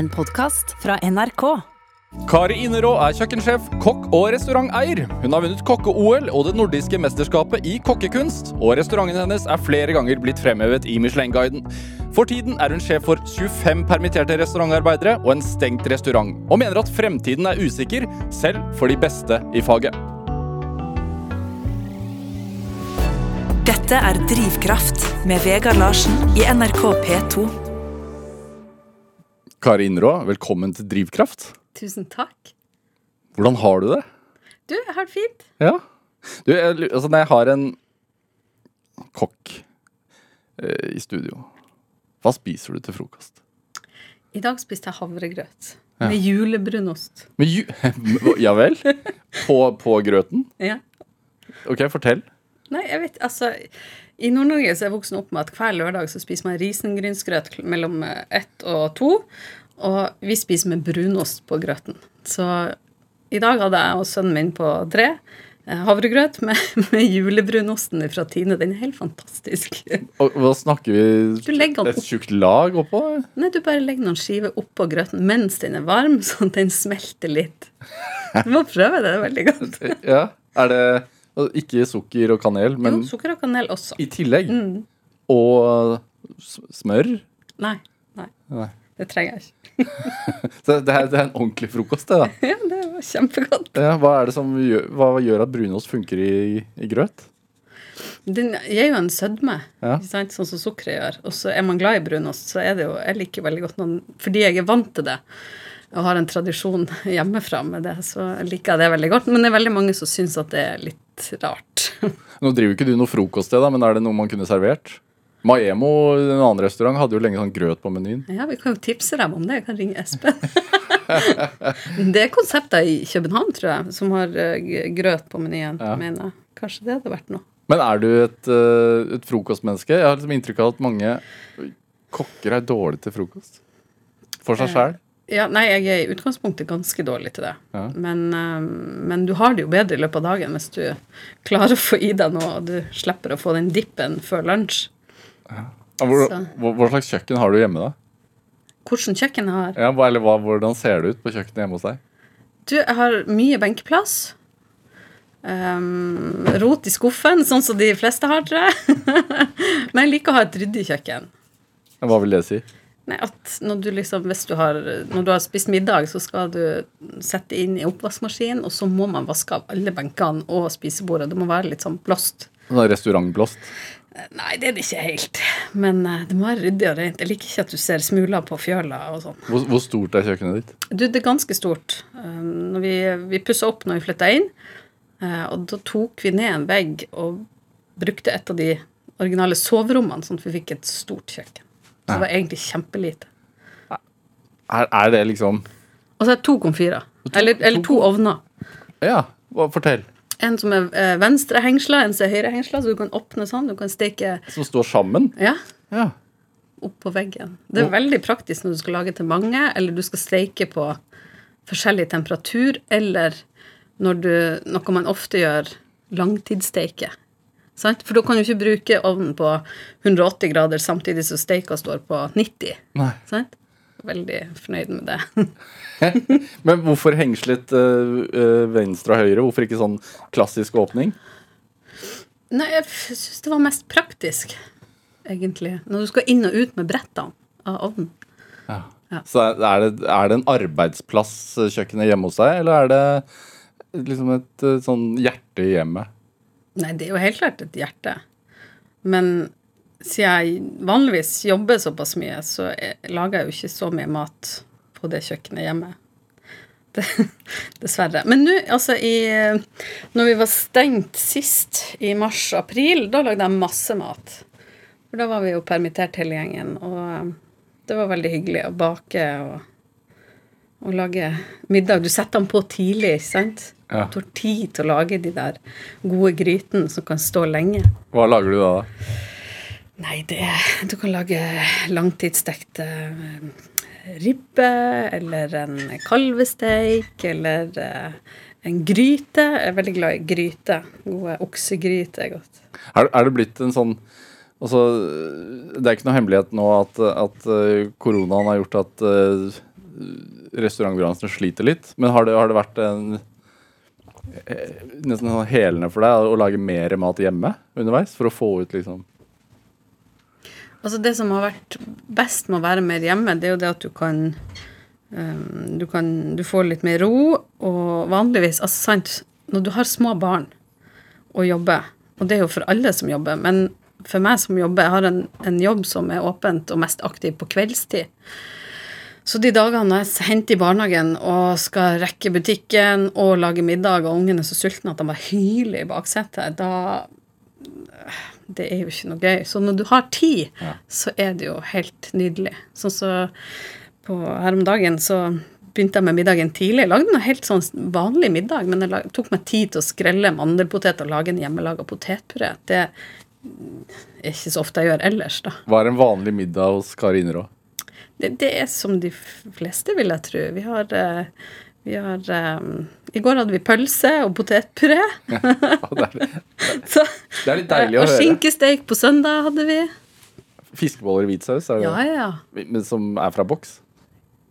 En podkast fra NRK. Kari Innerå er kjøkkensjef, kokk og restauranteier. Hun har vunnet kokke-OL og det nordiske mesterskapet i kokkekunst. Og restauranten hennes er flere ganger blitt fremhevet i Michelin-guiden. For tiden er hun sjef for 25 permitterte restaurantarbeidere og en stengt restaurant. Og mener at fremtiden er usikker, selv for de beste i faget. Dette er Drivkraft med Vegard Larsen i NRK P2. Kari Innerå, velkommen til Drivkraft. Tusen takk. Hvordan har du det? Du, jeg har det fint. Ja. Du, jeg, altså, når jeg har en kokk eh, i studio, hva spiser du til frokost? I dag spiste jeg havregrøt med julebrunost. Med ju ja vel? På, på grøten? Ja. Ok, fortell. Nei, jeg vet, altså I Nord-Norge så er jeg voksen opp med at hver lørdag så spiser man risengrynsgrøt mellom eh, ett og to. Og vi spiser med brunost på grøten. Så i dag hadde jeg og sønnen min på tre eh, havregrøt med, med julebrunosten fra Tine. Den er helt fantastisk. Og hva snakker vi? Et tjukt lag oppå? Nei, du bare legger noen skiver oppå grøten mens den er varm, sånn at den smelter litt. Du må prøve det, det er veldig godt. Ja. Er det Ikke sukker og kanel, men jo, sukker og kanel også. i tillegg? Mm. Og s- smør? Nei, nei, det trenger jeg ikke. Så det er, det er en ordentlig frokost, det, da. Ja, det var kjempegodt. Ja, hva er det som gjør, hva gjør at brunost funker i, i grøt? Den gir jo en sødme, Ja. ikke sant? sånn som sukkeret gjør. Og så er man glad i brunost, så er det jo Jeg liker veldig godt noen Fordi jeg er vant til det og har en tradisjon hjemmefra med det, så liker jeg det veldig godt. Men det er veldig mange som syns at det er litt rart. Nå driver ikke du noe frokoststed, da, men er det noe man kunne servert? Maemo, en annen restaurant, hadde jo lenge sånn grøt på menyen. Ja, vi kan jo tipse dem om det. Jeg kan ringe Espen. det er konsepter i København, tror jeg, som har eh, grøt på menyen, Ja. mener jeg. Kanskje det hadde vært noe. Men er du et, eh, et frokostmenneske? Jeg har liksom inntrykk av at mange kokker er dårlige til frokost. For seg sjæl. Ja, nei, jeg er i utgangspunktet ganske dårlig til det. Ja. Men, eh, men du har det jo bedre i løpet av dagen hvis du klarer å få i deg noe, og du slipper å få den dippen før lunsj. Hvor, hva, hva slags kjøkken har du hjemme, da? Hvordan kjøkken jeg har? Ja, eller hva, hvordan ser det ut på kjøkkenet hjemme hos deg? Du, jeg har mye benkeplass. Um, rot i skuffen, sånn som de fleste har, tror jeg. men jeg liker å ha et ryddig kjøkken. Hva vil det si? Nei, at når du liksom, hvis du har, når du har spist middag, så skal du sette inn i oppvaskmaskinen, og så må man vaske av alle benkene og spisebordet. Det må være litt sånn blåst. Sånn restaurantblåst? Nei, det er det ikke helt. Men eh, det må være ryddig og rent. Jeg liker ikke at du ser smuler på fjøla og sånn. Hvor, hvor stort er kjøkkenet ditt? Du, det er ganske stort. Um, når vi, vi pussa opp når vi flytta inn, eh, og da tok vi ned en vegg og brukte et av de originale soverommene, sånn at vi fikk et stort kjøkken. Så det var egentlig kjempelite. Er, er det liksom Og så er det to komfyrer. Eller, eller to ovner. Ja, fortell. En som er eh, venstrehengsla, en som er høyrehengsla, så du kan åpne sånn. Du kan steke Som står sammen? ja, Ja. opp på veggen. Det er veldig praktisk når du skal lage til mange, eller du skal steike på forskjellig temperatur, eller når du, noe man ofte gjør, langtidssteike. Sant? For da kan du ikke bruke ovnen på 180 grader samtidig som steika står på 90. Nei. Sant? Veldig fornøyd med det. Men hvorfor hengslet eh, venstre og høyre? Hvorfor ikke sånn klassisk åpning? Nei, jeg syns det var mest praktisk, egentlig. Når du skal inn og ut med brettene av ovnen. Ja. Ja. Så er det, er det en arbeidsplass, eh, kjøkkenet hjemme hos deg, eller er det liksom et sånn hjerte i hjemmet? Nei, det er jo helt klart et hjerte. Men siden jeg vanligvis jobber såpass mye, så jeg, lager jeg jo ikke så mye mat på det kjøkkenet hjemme. Det, dessverre. Men nå, altså i Når vi var stengt sist, i mars-april, da lagde jeg masse mat. For da var vi jo permittert hele gjengen, og eh, det var veldig hyggelig å bake og, og lage middag. Du setter den på tidlig, sant? Ja. Du har tid til å lage de der gode grytene som kan stå lenge. Hva lager du da? Nei, det Du kan lage langtidsstekte eh, ribbe, eller en kalvesteik, eller eh, en gryte. Jeg er veldig glad i gryte. Gode oksegryte er godt. Er, er det blitt en sånn Altså, det er ikke noe hemmelighet nå at, at eh, koronaen har gjort at restaurantbransjen sliter litt. Men har det, har det vært en eh, nesten sånn helende for deg å lage mer mat hjemme underveis? For å få ut liksom Altså Det som har vært best med å være mer hjemme, det er jo det at du kan um, Du kan Du får litt mer ro, og vanligvis Altså, sant, når du har små barn og jobber, og det er jo for alle som jobber, men for meg som jobber, jeg har en, en jobb som er åpent og mest aktiv på kveldstid. Så de dagene jeg henter i barnehagen og skal rekke butikken og lage middag, og ungene er så sultne at de bare hyler i baksetet, da Det er jo ikke noe gøy. Så når du har tid, Ja. så er det jo helt nydelig. Sånn så på, her om dagen så begynte jeg med middagen tidlig. Jeg lagde noe helt sånn vanlig middag, men jeg lag, tok meg tid til å skrelle mandelpotet og lage en hjemmelaga potetpuré. Det er ikke så ofte jeg gjør ellers, da. Hva er en vanlig middag hos Kari Innerå? Det, det er som de fleste, vil jeg tro. Vi har, eh, vi har um, I går hadde vi pølse og potetpuré. Ja, det, er, Så, det er litt deilig å og høre. skinkesteik på søndag hadde vi. Fiskeboller i hvit saus, Ja, ja. Men som er fra boks?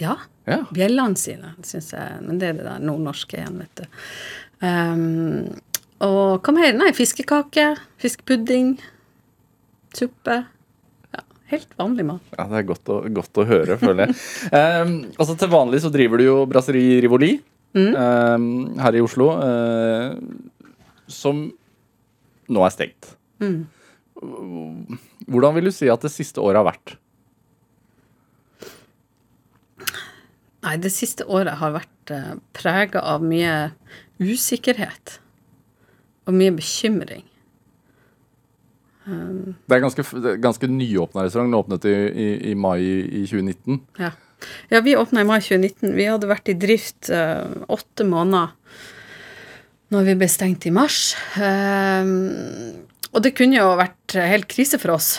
Ja. Ja. Bjellene sine, syns jeg. Men det er det der nordnorske igjen, vet du. Um, og hva mer? Nei, fiskekake. Fiskepudding. Suppe. Helt vanlig mat. Ja, Det er godt å, godt å høre, føler jeg. Um, altså Til vanlig så driver du jo Brasserie Rivoli um, her i Oslo, uh, som nå er stengt. Hvordan vil du si at det siste året har vært? Nei, det siste året har vært uh, prega av mye usikkerhet. Og mye bekymring. Det er ganske, ganske nyåpna restaurant. Den åpnet i, i, i mai i 2019. Ja. ja, vi åpna i mai 2019. Vi hadde vært i drift uh, åtte måneder når vi ble stengt i mars. Um, og det kunne jo vært helt krise for oss.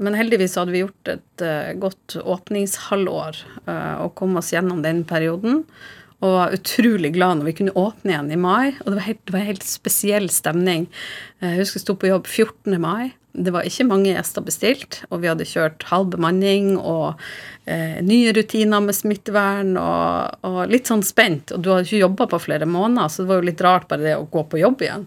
Men heldigvis hadde vi gjort et uh, godt åpningshalvår uh, og kom oss gjennom den perioden. Og var utrolig glad når vi kunne åpne igjen i mai. Og det var, helt, det var helt spesiell stemning. Eh, Jeg husker jeg sto på jobb 14. mai. Det var ikke mange gjester bestilt, og vi hadde kjørt halv bemanning og eh, nye rutiner med smittevern og, og litt sånn spent. Og du hadde ikke jobba på flere måneder, så det var jo litt rart bare det å gå på jobb igjen.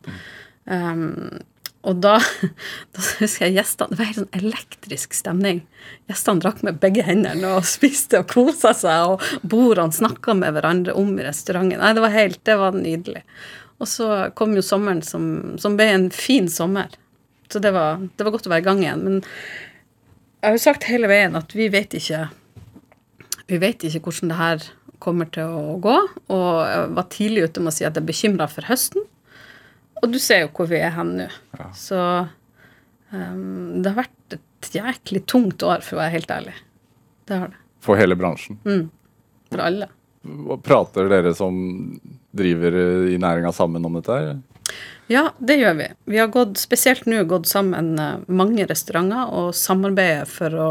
Um, og da, da husker jeg gjestene Det var helt sånn elektrisk stemning. Gjestene drakk med begge hendene og spiste og kosa seg, og bordene snakka med hverandre om i restauranten. Nei, det var helt, det var nydelig. Og så kom jo sommeren som, som ble en fin sommer. Så det var, det var godt å være i gang igjen. Men jeg har jo sagt hele veien at vi vet ikke vi vet ikke hvordan det her kommer til å gå. Og jeg var tidlig ute med å si at jeg er bekymra for høsten. Og du ser jo hvor vi er hen nå. Så um, det har vært et jæklig tungt år, for å være helt ærlig. Det har det. For hele bransjen. For alle. Prater dere som driver i næringa sammen om dette? her? Ja, det gjør vi. Vi har gått, spesielt nå gått sammen eh, mange restauranter og samarbeider for å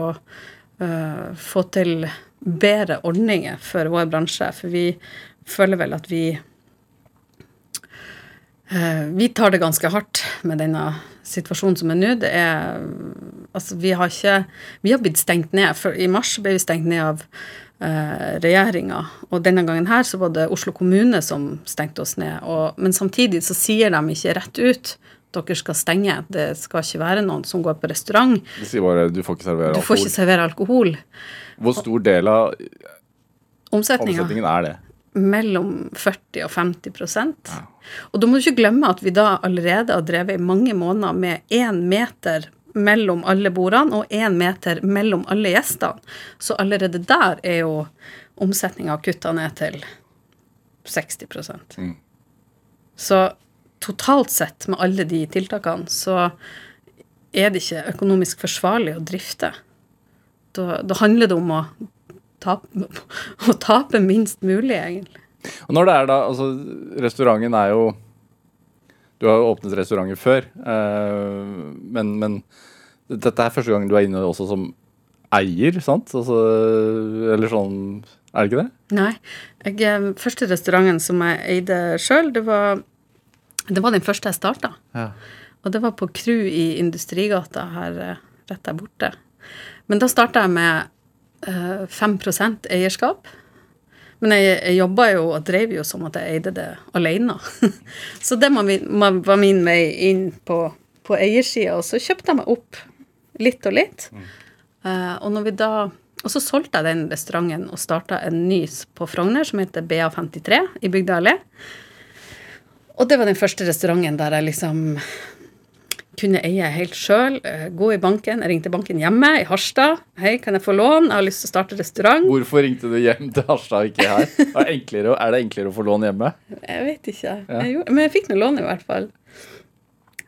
uh, få til bedre ordninger for vår bransje. For vi føler vel at vi uh, Vi tar det ganske hardt med denne situasjonen som er nå. Det er Altså, vi har ikke Vi har blitt stengt ned. For I mars ble vi stengt ned av eh, regjeringa. Og denne gangen her så var det Oslo kommune som stengte oss ned. Og, men samtidig så sier de ikke rett ut dere skal stenge. Det skal ikke være noen som går på restaurant. De sier bare du får ikke servere Du får ikke servere alkohol. Hvor stor del av omsetningen er det? mellom 40 og 50 Og da må du ikke glemme at vi da allerede har drevet i mange måneder med én meter mellom alle bordene og én meter mellom alle gjestene. Så allerede der er jo omsetninga kutta ned til 60 mm. Så totalt sett, med alle de tiltakene, så er det ikke økonomisk forsvarlig å drifte. Da, da handler det om å tape, å tape minst mulig, egentlig. Og når det er da, altså Restauranten er jo Du har jo åpnet restauranter før, eh, men, men dette er første gang du er inne også som eier, sant? Altså, eller sånn Er det ikke det? Nei. Jeg, eh, første restauranten som jeg eide sjøl, det, var- det var den første jeg starta. Ja. Og det var på Kru i Industrigata her eh, rett der borte. Men da starta jeg med eh, 5 eierskap. Men jeg, jeg jobba jo og drev jo som at jeg eide det alene. så det var min, var min vei inn på, på eiersida. Og så kjøpte jeg meg opp litt og litt. Mm. Uh, og da og så solgte jeg den restauranten og starta en ny på Frogner som heter BA53 i Bygdøy allé. Og det var den første restauranten der jeg liksom kunne eie helt sjøl. Eh, gå i banken. Jeg ringte banken hjemme i Harstad. 'Hei, kan jeg få lån? Jeg har lyst til å starte restaurant.' Hvorfor ringte du hjem til Harstad, ikke her? Er det enklere, er det enklere å få lån hjemme? Jeg vet ikke. Ja. Jeg gjorde, men jeg fikk nå lån, i hvert fall.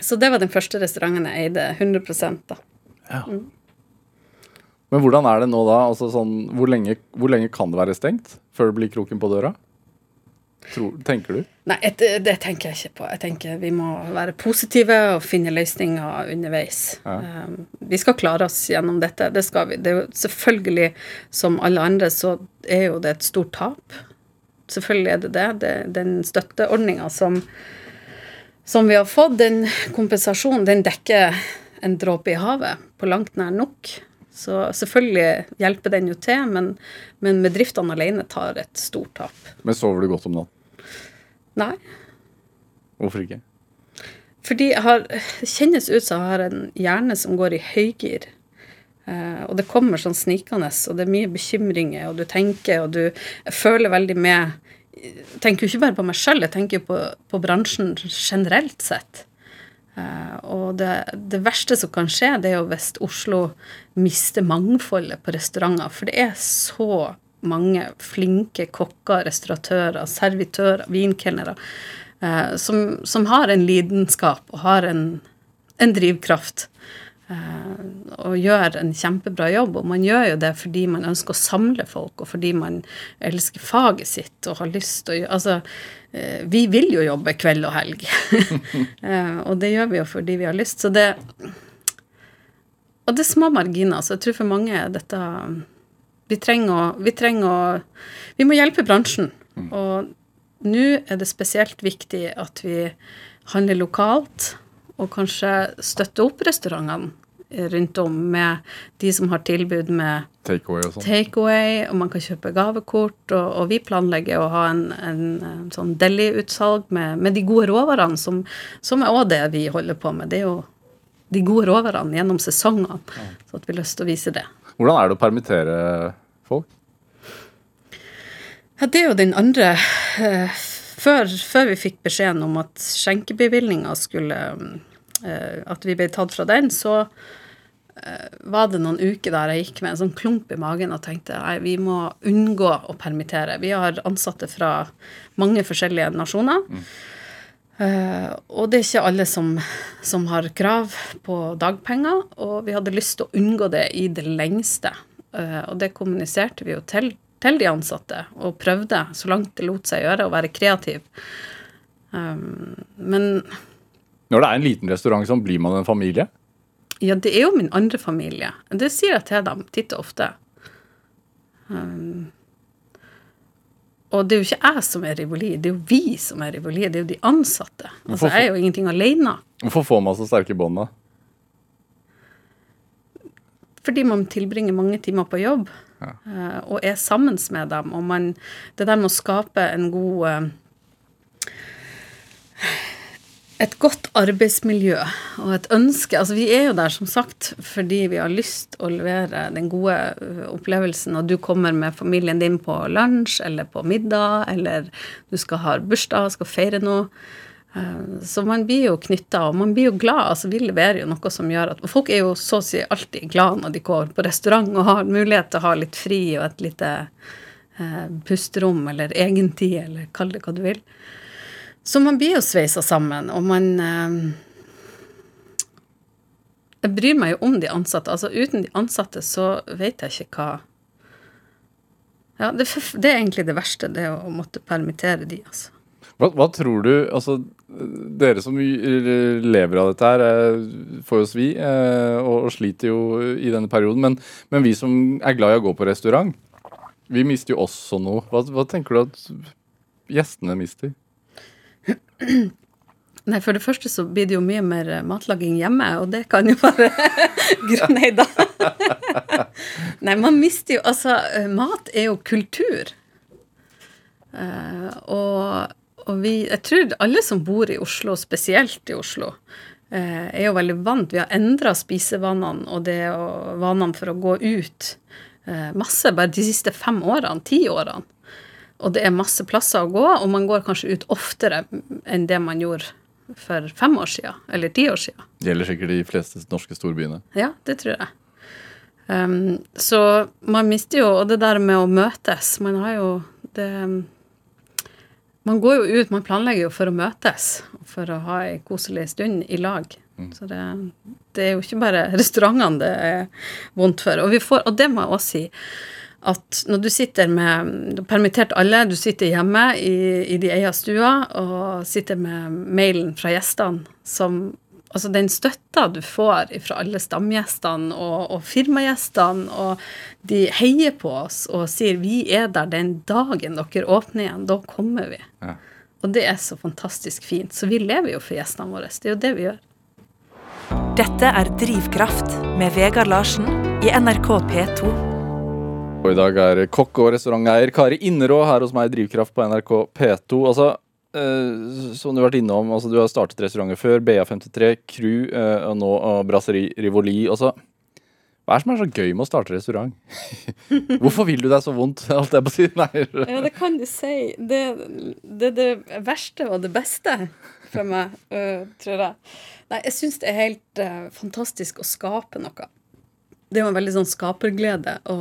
Så det var den første restauranten jeg eide 100 da. Ja. Mm. Men hvordan er det nå da? Altså sånn, hvor, lenge, hvor, lenge, kan det være stengt før det blir kroken på døra? Tror, tenker du? Nei, det, det, tenker jeg ikke på. Jeg tenker Vi må være positive og finne løsninger underveis. Ja. Um, vi skal klare oss gjennom dette. Det skal vi. Det er jo selvfølgelig, som alle andre, så er jo det et stort tap. Selvfølgelig er det det. det den støtteordninga som, som vi har fått, den kompensasjonen, den dekker en dråpe i havet på langt nær nok. Så selvfølgelig hjelper den jo til, men, men bedriftene alene tar et stort tap. Men sover du godt om natten? Nei. Hvorfor ikke? Fordi jeg har, kjennes ut som jeg har en hjerne som går i høygir. Uh, og det kommer sånn snikende, og det er mye bekymringer, og du tenker, og du føler veldig med Jeg tenker jo ikke bare på meg sjøl, jeg tenker på, på bransjen generelt sett. Uh, og det, det, verste som kan skje, det er jo hvis Oslo mister mangfoldet på restauranter. For det er så mange flinke kokker, restauratører, servitører, vinkelnere eh, som, som, har en lidenskap og har en, en drivkraft. Eh, og gjør en kjempebra jobb. Og man gjør jo det fordi man ønsker å samle folk, og fordi man elsker faget sitt og har lyst til å altså, Eh, vi vil jo jobbe kveld og helg. Eh, og det gjør vi jo fordi vi har lyst. Så det Og det er små marginer. Så jeg tror for mange er dette Vi trenger å Vi, trenger å, vi må hjelpe bransjen. Mm. Og nå er det spesielt viktig at vi handler lokalt, og kanskje støtter opp restaurantene rundt om med de som har tilbud med takeaway og sånn. Takeaway, og man kan kjøpe gavekort. Og, og vi planlegger å ha en, en, en sånn deli-utsalg med, med, de gode råvarene, som, som er òg det vi holder på med. Det er jo de gode råvarene gjennom sesongene. Ja. Så at vi har lyst til å vise det. Hvordan er det å permittere folk? Ja, det er jo den andre uh, før, før, vi fikk beskjeden om at skjenkebevilgninga skulle uh, At vi ble tatt fra den, så Eh, var det noen uker der jeg gikk med en sånn klump i magen og tenkte nei, vi må unngå å permittere. Vi har ansatte fra mange forskjellige nasjoner. Mm. Uh, og det er ikke alle som, som, har krav på dagpenger, og vi hadde lyst til å unngå det i det lengste. Uh, og det kommuniserte vi jo til, til, de ansatte, og prøvde så langt det lot seg gjøre, å være kreativ. Um, men Når det er en liten restaurant, sånn, blir man en familie? Ja, det er jo min andre familie. Det sier jeg til dem titt og ofte. Um, og det er jo ikke jeg som er Rivoli, det er jo vi som er Rivoli. Det er jo de ansatte. Altså, Jeg er jo ingenting alene. Hvorfor får man så sterke bånd, da? Fordi man tilbringer mange timer på jobb ja. uh, og er sammen med dem. Og man, det der med å skape en god uh, et godt arbeidsmiljø og et ønske Altså, vi er jo der, som sagt, fordi vi har lyst å levere den gode øh, opplevelsen, og du kommer med familien din på lunsj eller på middag, eller du skal ha bursdag, skal feire noe. Øh, så man blir jo knytta, og man blir jo glad. altså Vi leverer jo noe som gjør at og Folk er jo så å si alltid glad når de går på restaurant og har mulighet til å ha litt fri og et lite eh, pusterom eller egentid, eller kall det hva du vil. Så man blir jo sveisa sammen, og man eh, Jeg bryr meg jo om de ansatte. Altså uten de ansatte så vet jeg ikke hva Ja, det, det er egentlig det verste, det å måtte permittere de, altså. Hva, hva, tror du Altså, dere som lever av dette her, eh, får jo svi eh, og, sliter jo i denne perioden. Men, men, vi som er glad i å gå på restaurant, vi mister jo også noe. Hva, hva tenker du at gjestene mister? Nei, For det første så blir det jo mye mer eh, matlaging hjemme, og det kan jo være Nei da. Nei, man mister jo Altså, mat er jo kultur. Og, og vi Jeg tror alle som bor i Oslo, spesielt i Oslo, eh, er jo veldig vant. Vi har endra spisevanene og det og vanene for å gå ut eh, masse bare de siste fem årene, ti årene. Og det er masse plasser å gå, og man går kanskje ut oftere enn det man gjorde for fem år siden, eller ti år siden. Det gjelder sikkert de fleste norske storbyene. Ja, det tror jeg. Um, så man mister jo Og det der med å møtes Man har jo det Man går jo ut, man planlegger jo for å møtes, for å ha ei koselig stund i lag. Så det, det, er jo ikke bare restaurantene det er vondt for. Og, vi får, og det må jeg også si at når du sitter med Du har permittert alle, du sitter hjemme i, i de egen stua og sitter med mailen fra gjestene som Altså den støtta du får fra alle stamgjestene og, og firmagjestene, og de heier på oss og sier 'vi er der den dagen dere åpner igjen', da kommer vi. Ja. Og det er så fantastisk fint. Så vi lever jo for gjestene våre. Det er jo det vi gjør. Dette er Drivkraft med Vegard Larsen i NRK P2. Og i dag er kokk og restauranteier Kari Innerå her hos meg i Drivkraft på NRK P2. Altså, eh, som du har vært innom, altså, du har startet restauranter før. BA53, Crew uh, og nå uh, Brasserie Rivoli. Altså, hva er det som er så gøy med å starte restaurant? Hvorfor vil du deg så vondt? Alt jeg på siden. Ja, det kan du si. Det det, det, verste og det beste for meg, uh, tror jeg. Nei, jeg syns det er helt fantastisk å skape noe. Det er jo en veldig sånn skaperglede å,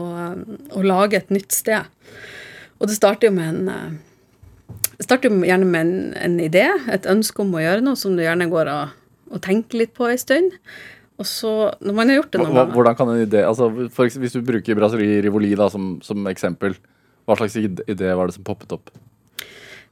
å lage et nytt sted. Og det starter jo med en jo gjerne med en, en idé, et ønske om å gjøre noe som du gjerne går og, og tenker litt på en stund. Og så, når man har gjort det noen ganger hvordan kan en idé altså, for, Hvis du bruker Brasserie Rivoli da, som, som eksempel, hva slags idé var det som poppet opp?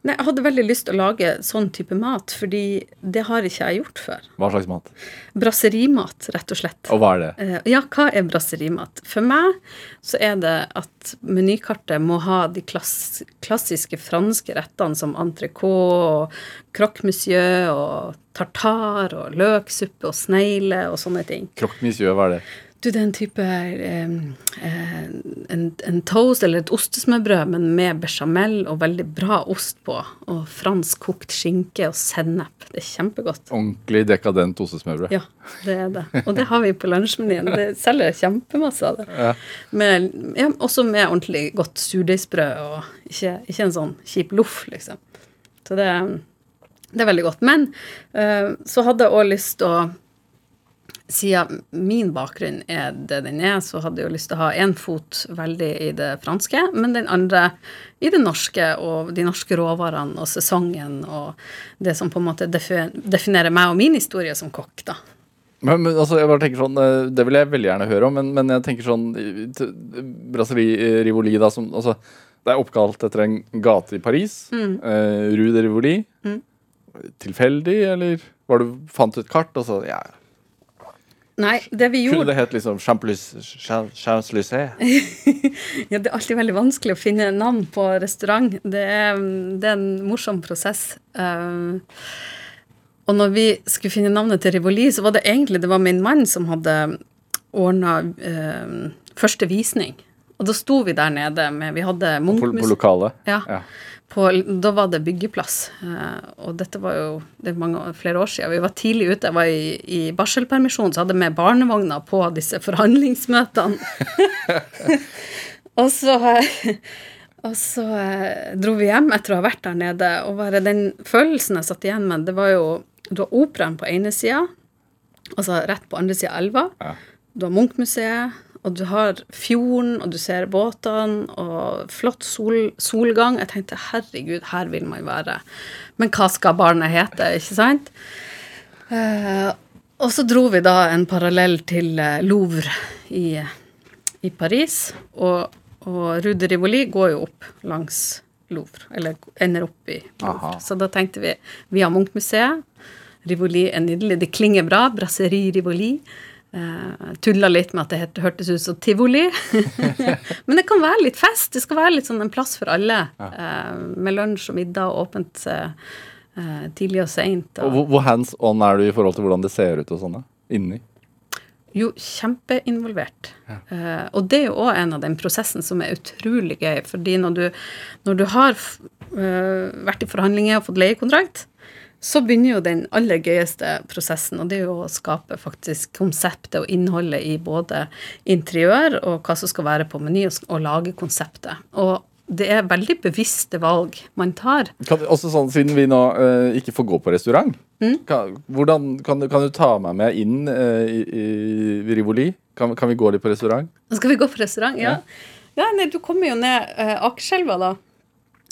Nei, jeg hadde veldig lyst til å lage sånn type mat, fordi det har ikke jeg gjort før. Hva slags mat? Brasserimat, rett og slett. Og hva er det? Eh, Ja, hva er brasserimat? For meg så er det at menykartet må ha de klass klassiske franske rettene som entrecôte og croque monsieur og tartar og løksuppe og snegle og sånne ting. Croque monsieur, hva er det? Du, det er en type eh, en, en toast eller et ostesmørbrød, men med bechamel og veldig bra ost på. Og fransk kokt skinke og sennep. Det er kjempegodt. Ordentlig dekadent ostesmørbrød. Ja, det er det. Og det har vi på lunsjmenyen. Det selger kjempemasse av det. Ja. Med, ja, også med ordentlig godt surdeigsbrød, og ikke, ikke en sånn kjip loff, liksom. Så det, det er veldig godt. Men eh, så hadde jeg òg lyst til å Siden min bakgrunn er det den er, så hadde jeg jo lyst til å ha én fot veldig i det franske, men den andre i det norske og de norske råvarene og sesongen og det som på en måte definerer meg og min historie som kokk, da. Men, men altså, jeg bare tenker sånn, eh, Det vil jeg veldig gjerne høre om, men, men jeg tenker sånn Brasserie Rivoli, da, som altså, Det er oppkalt etter en gate i Paris. Eh, Rue de Rivoli. Tilfeldig, eller var du, fant du et kart, og så ja, Nei, det vi Kunne gjorde det hett liksom Champs-Élysées? Ja, det er alltid veldig vanskelig å finne navn på restaurant. Det er, det er en morsom prosess. Um, og når vi skulle finne navnet til Rivoli, så var det egentlig det var min mann som hadde ordna um, første visning. Og da sto vi der nede med Vi hadde På, på lokalet? Ja. Ja. På, da var det byggeplass. eh, og dette var jo det er mange, flere år siden. Vi var tidlig ute. Jeg var i, i barselpermisjon, så hadde jeg med barnevogna på disse forhandlingsmøtene. og så, eh, og så eh, dro vi hjem etter å ha vært der nede, og bare den følelsen jeg satt igjen med, det var jo Du har operaen på ene sida, altså rett på andre sida av elva. Ja. Du har Munchmuseet, og du har fjorden, og du ser båtene, og flott sol, solgang. Jeg tenkte herregud, her vil man være. Men hva skal barnet hete, ikke sant? Eh, og så dro vi da en parallell til eh, Louvre i, i Paris, og, og Rue de Rivoli går jo opp langs Louvre, eller ender opp i Louvre. Aha. Så da tenkte vi vi har Munchmuseet. Rivoli er nydelig. Det klinger bra. Brasserie Rivoli. Uh, Tulla litt med at det hørtes ut som tivoli. Men det kan være litt fest. Det skal være litt sånn en plass for alle. eh, med lunsj og middag og åpent eh, tidlig og seint. Og hvor, hands on er du i forhold til hvordan det ser ut og sånn? Inni? Jo, kjempeinvolvert. Eh, og det er jo òg en av den prosessen som er utrolig gøy. Fordi når du, når du har øh, vært i forhandlinger og fått leiekontrakt, så begynner jo den aller gøyeste prosessen, og det er jo å skape faktisk konseptet og innholdet i både interiør og hva som skal være på meny, og, lage konseptet. Og det er veldig bevisste valg man tar. Kan, også sånn, Siden vi nå uh, ikke får gå på restaurant, kan, hvordan, kan, du, kan du ta meg med inn uh, i, i Rivoli? Kan, kan vi gå litt på restaurant? Skal vi gå på restaurant? Ja. ja nei, du kommer jo ned uh, Akerselva, da.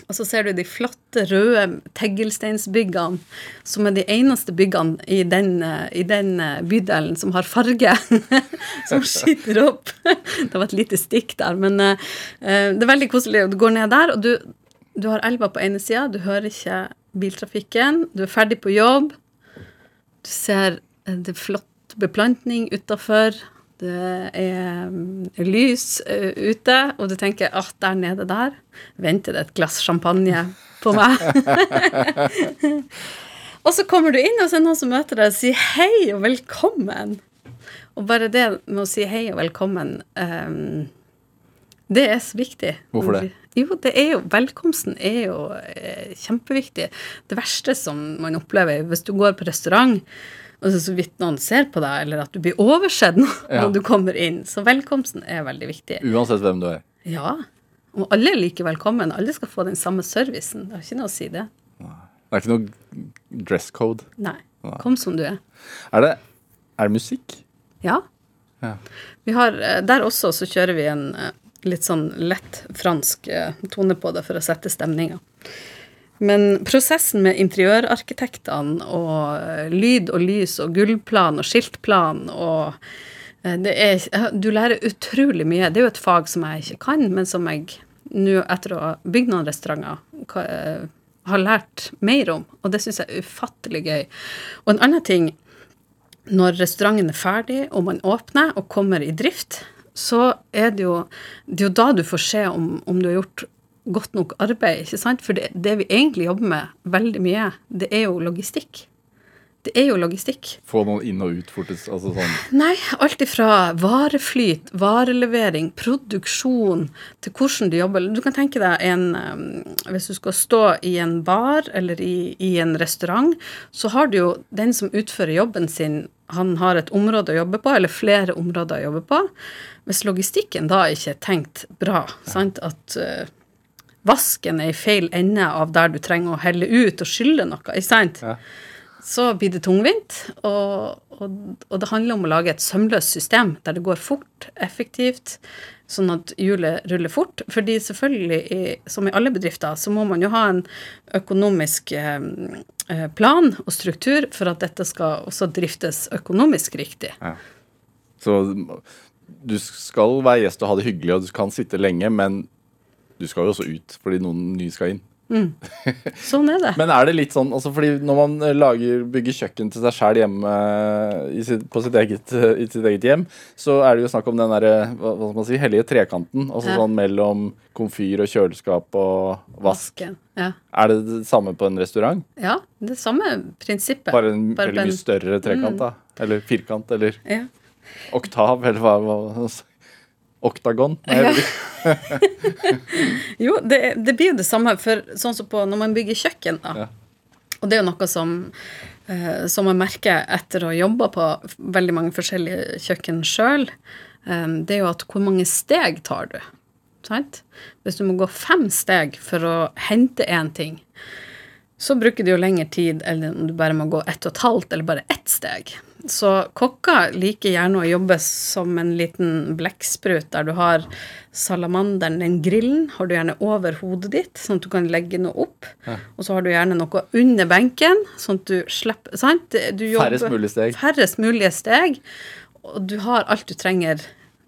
Og så ser du de flotte, røde teglsteinsbyggene, som er de eneste byggene i den, eh, i den eh, bydelen som har farge. som skyter opp. det var et lite stikk der, men eh, det er veldig koselig. Du går ned der, og du, du har elva på ene sida, du hører ikke biltrafikken, du er ferdig på jobb. Du ser det flott beplantning utafor. Det er mm, lys eh, ute, og du tenker at der nede der venter det et glass champagne på meg. og så kommer du inn, og så er det noen som møter deg og sier hei og velkommen. Og bare det med å si hei og velkommen, um, det er så viktig. Hvorfor det? Jo, det er jo, velkomsten er jo eh, kjempeviktig. Det verste som man opplever hvis du går på restaurant, og så så vidt noen ser på deg, eller at du blir oversett når, Ja. du kommer inn. Så velkomsten er veldig viktig. Uansett hvem du er. Ja. Og alle er like velkommen. Alle skal få den samme servicen. Det har ikke noe å si, det. Det er ikke noe dress code. Nei. Nei. Kom som du er. Er det, er det musikk? Ja. Ja. Vi har, eh, der også så kjører vi en eh, litt sånn lett fransk eh, tone på det for å sette stemninga. Men prosessen med interiørarkitektene og eh, lyd og lys og gulvplan og skiltplan og eh, det er, Du lærer utrolig mye. Det er jo et fag som jeg ikke kan, men som jeg nå, etter å ha bygd noen restauranter, har lært mer om. Og det syns jeg er ufattelig gøy. Og en annen ting når restauranten er ferdig, og man åpner og kommer i drift, så er det jo, det er jo da du får se om, om du har gjort godt nok arbeid. ikke sant? For det, det vi egentlig jobber med veldig mye, det er jo logistikk. Det er jo logistikk. Få noen inn og ut fortest? Altså sånn. Nei, alt ifra vareflyt, varelevering, produksjon, til hvordan du jobber. Du kan tenke deg en um, Hvis du skal stå i en bar eller i, i en restaurant, så har du jo den som utfører jobben sin, han har et område å jobbe på, eller flere områder å jobbe på. Hvis logistikken da ikke er tenkt bra, sant, at uh, vasken er i feil ende av der du trenger å helle ut og skylle noe, ikke sant? Ja. så blir det tungvint. Og, og, og det handler om å lage et sømløst system der det går fort, effektivt, sånn at hjulet ruller fort. Fordi selvfølgelig, i, som i alle bedrifter, så må man jo ha en økonomisk eh, eh, plan og struktur for at dette skal også driftes økonomisk riktig. Så du skal være gjest og ha det hyggelig, og du kan sitte lenge, men du skal jo også ut fordi noen nye skal inn. Sånn er det. Men er det litt sånn altså fordi når man eh, lager, bygger kjøkken til seg sjæl hjemme eh, i sitt, på sitt eget, eh, i sitt eget hjem, så er det jo snakk om den derre hva, hva skal man si, hellige trekanten. Altså Ja. sånn mellom komfyr og kjøleskap og vask. Ja. Er det det samme på en restaurant? ja, det samme prinsippet. Bare en Bare veldig en- mye større trekant, da? Eller firkant, eller Ja. oktav, eller hva, hva Oktagon? Jo, det, det blir jo det samme for sånn som på når man bygger kjøkken, da. Ja. Og det er jo noe som, eh, som jeg merker etter å ha jobba på veldig mange forskjellige kjøkken sjøl, eh, det er jo at hvor mange steg tar du? Sant? Hvis du må gå fem steg for å hente én ting, så bruker det jo lengre tid enn om du bare må gå ett og et halvt eller bare ett steg. Så kokker liker gjerne å jobbe som en liten blekksprut, der du har salamanderen, den grillen, har du gjerne over hodet ditt, sånn at du kan legge noe opp. Og så har du gjerne noe under benken, sånn at du slipper Sant? Du Færrest mulig steg. Færrest mulige steg. Og du har alt du trenger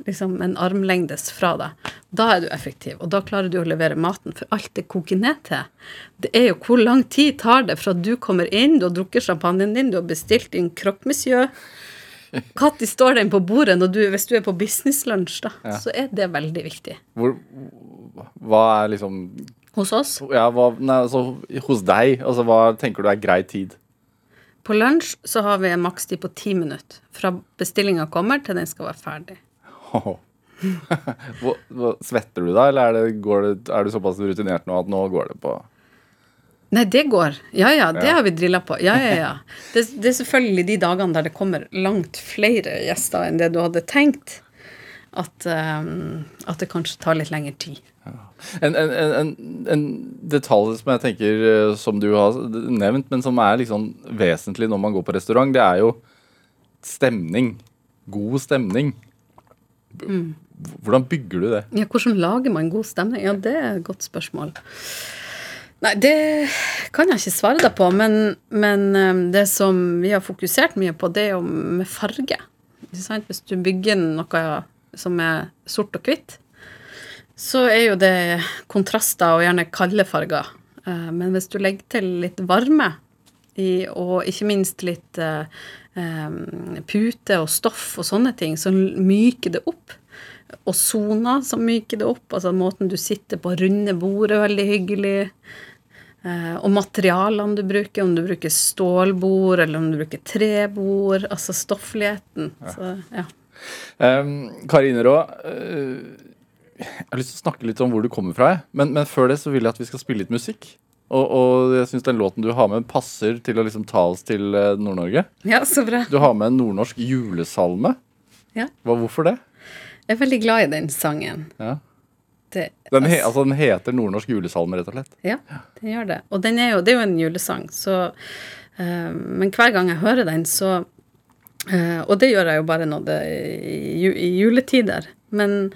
liksom en armlengdes fra deg. Da er du effektiv, og da klarer du å levere maten, for alt det koker ned til. Det er jo hvor lang tid tar det fra du kommer inn, du har drukket champagnen din, du har bestilt din croque monsieur. Når står den på bordet du, hvis du er på businesslunsj, da, så er det veldig viktig. Hvor, hva er liksom Hos oss Ja, hva Nei, altså hos deg, altså hva tenker du er grei tid? på lunsj så har vi en makstid på ti minutter. Fra bestillinga kommer til den skal være ferdig. Hva- Svetter du da, eller er, det, går det, er du såpass rutinert nå at nå går det på Nei, det går. Ja ja, det har vi drilla på. Ja ja ja. Det, det er selvfølgelig de dagene der det kommer langt flere gjester enn det du hadde tenkt, at, um, at det kanskje tar litt lengre tid. En, en, en, en detalj som jeg tenker eh, som du har nevnt, men som er liksom vesentlig når man går på restaurant, det er jo stemning. God stemning. Hvordan bygger du det? Ja, hvordan lager man god stemning? Ja, det er et godt spørsmål. Nei, det kan jeg ikke svare deg på, men, men um, det som vi har fokusert mye på, det er jo med farge. Hvis du bygger noe som er sort og hvitt, så er jo det kontraster og gjerne kalde farger. Uh, men hvis du legger til litt varme i, og ikke minst litt um, pute og stoff og sånne ting, så myker det opp og soner som myker det opp. Altså måten du sitter på, runde bord er veldig hyggelig. Eh, og materialene du bruker, om du bruker stålbord eller om du bruker trebord. Altså stoffligheten. Ja. Så, ja. Um, Kari Inerå, uh, jeg har lyst til å snakke litt om hvor du kommer fra. Men, men, før det så vil jeg at vi skal spille litt musikk. Og, og jeg syns den låten du har med, passer til å liksom ta oss til uh, Nord-Norge. Ja, så bra. Du har med en nordnorsk julesalme. Ja. Hva, hvorfor det? Jeg er veldig glad i den sangen. Ja. Det, den, he, altså, den, heter Nordnorsk julesalme, rett og slett? Ja, den gjør det. Og den er jo, det er jo en julesang, så uh, Men hver gang jeg hører den, så uh, Og det gjør jeg jo bare når det i, i juletider. Men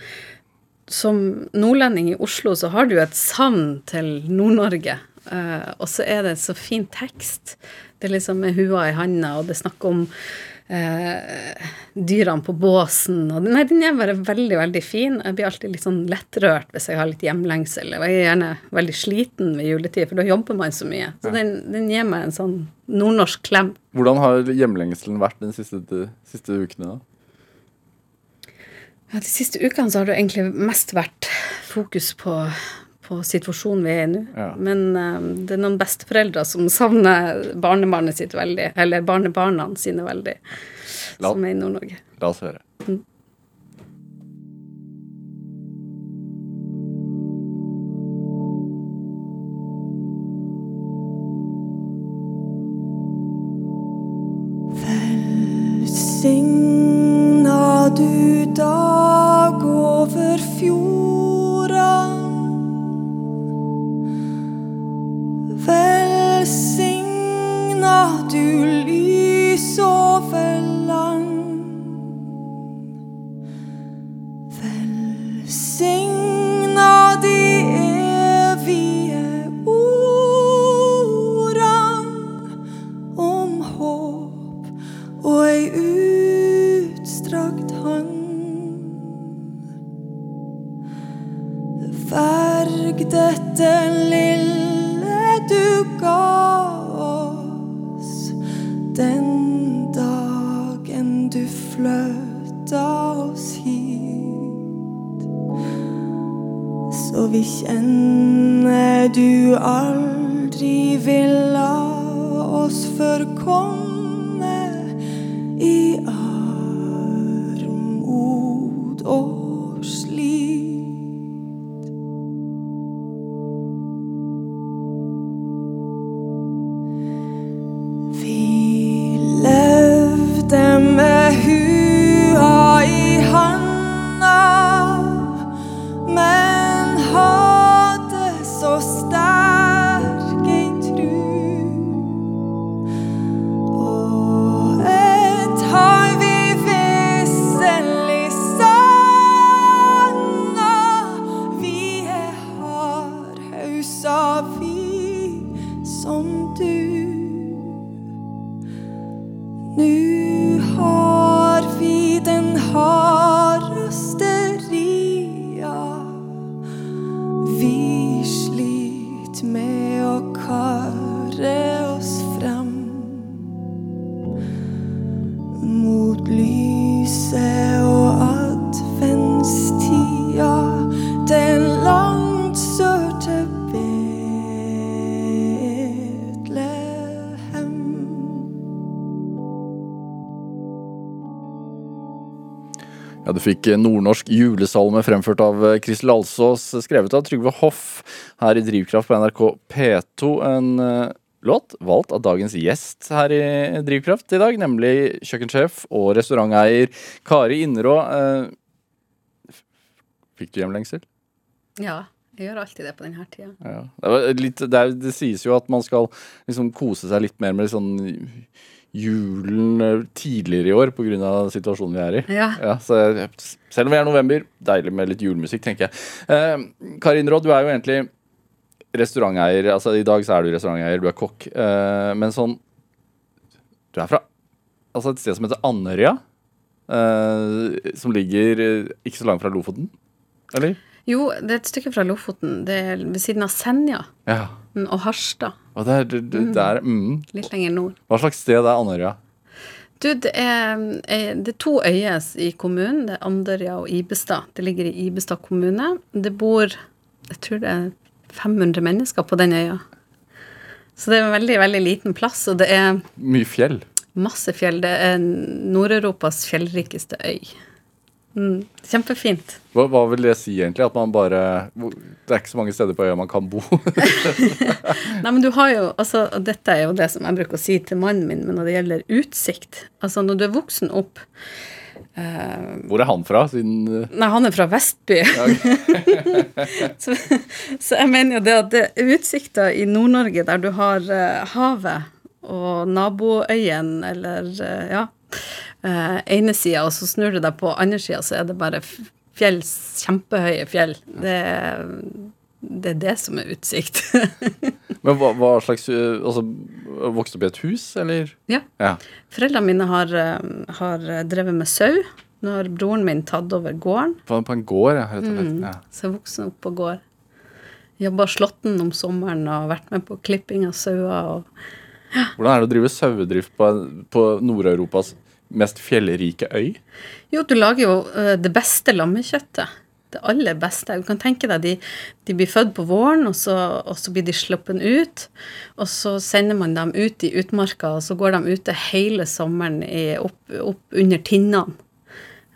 som nordlending i Oslo, så har du et savn til Nord-Norge. Uh, og så er det så fin tekst. Det er liksom med hua i handa, og det er snakk om uh, dyrene på båsen. Og, nei, den er bare veldig, veldig fin. Jeg blir alltid litt sånn lettrørt hvis jeg har litt hjemlengsel. Og jeg er gjerne veldig sliten ved juletid, for da jobber man så mye. Så ja. den, den, gir meg en sånn nordnorsk klem. Hvordan har hjemlengselen vært de siste, de siste ukene, da? Ja, De siste ukene så har det egentlig mest vært fokus på på situasjonen vi er i nå. Ja. Men um, det er noen besteforeldre som savner barnebarnet sitt veldig. Eller barnebarna sine veldig, la, som er i Nord-Norge. La oss høre. Mm. Så vi kjenner du aldri vil la oss forkomme i armod fikk eh, nordnorsk julesalme fremført av eh, Kristel Alsås, skrevet av Trygve Hoff her i Drivkraft på NRK P2. En eh, låt valgt av dagens gjest her i Drivkraft i dag, nemlig kjøkkensjef og restauranteier Kari Innerå. Eh, fikk du hjemlengsel? Ja, jeg gjør alltid det på denne tida. Ja. Det, litt, det, er, det sies jo at man skal liksom kose seg litt mer med sånn julen eh, tidligere i år pga. situasjonen vi er i. Ja. Ja, så jeg- selv om vi er november, deilig med litt julemusikk, tenker jeg. Eh, Karin Råd, du er jo egentlig restauranteier. Altså, I dag så er du restauranteier, du er kokk. Eh, men sånn Du er fra altså et sted som heter Andørja. Eh, som ligger eh, ikke så langt fra Lofoten, eller? Jo, det er et stykke fra Lofoten. Det er ved siden av Senja Ja. mm, og Harstad. Og det er, det, det, er mm. Litt lenger nord. Hva slags sted er Andørja? Du, det er, eh, det er to øyer i kommunen. Det er Andørja og Ibestad. Det ligger i Ibestad kommune. Det bor jeg tror det er 500 mennesker på den øya. Så det er en veldig, veldig liten plass, og det er Mye fjell. masse fjell. Det er Nord-Europas fjellrikeste øy. Mm, kjempefint. Hva, hva vil det si egentlig? At man bare Det er ikke så mange steder på øya man kan bo. Nei, men du har jo, altså, og Dette er jo det som jeg bruker å si til mannen min, men når det gjelder utsikt Altså, når du er voksen opp Hvor er han fra? Siden uh... Nei, han er fra Vestby. så, så jeg mener jo det at det er utsikter i Nord-Norge der du har uh, havet og naboøyen, eller ja uh, ene sida, og så snur du deg på andre sida, så er det bare fjell, kjempehøye fjell. Det, det er det som er utsikt. Men hva, hva slags eh, Altså, vokste opp i et hus, eller? ja. Ja. Foreldrene mine har, eh, har drevet med sau. Nå har broren min tatt over gården. På, på en gård, ja, rett og slett. Ja. Så jeg vokste opp på gård. Jobba slåtten om sommeren og vært med på klipping av sauer. og Hvordan er det å drive sauedrift på, på Nord-Europas mest fjellrike øy? Jo, du lager jo eh, det beste lammekjøttet. Det aller beste. Du kan tenke deg, de, de blir født på våren, og så, og så blir de sluppet ut. Og så sender man dem ut i utmarka, og så går de ute hele sommeren i, opp, opp under tinnene.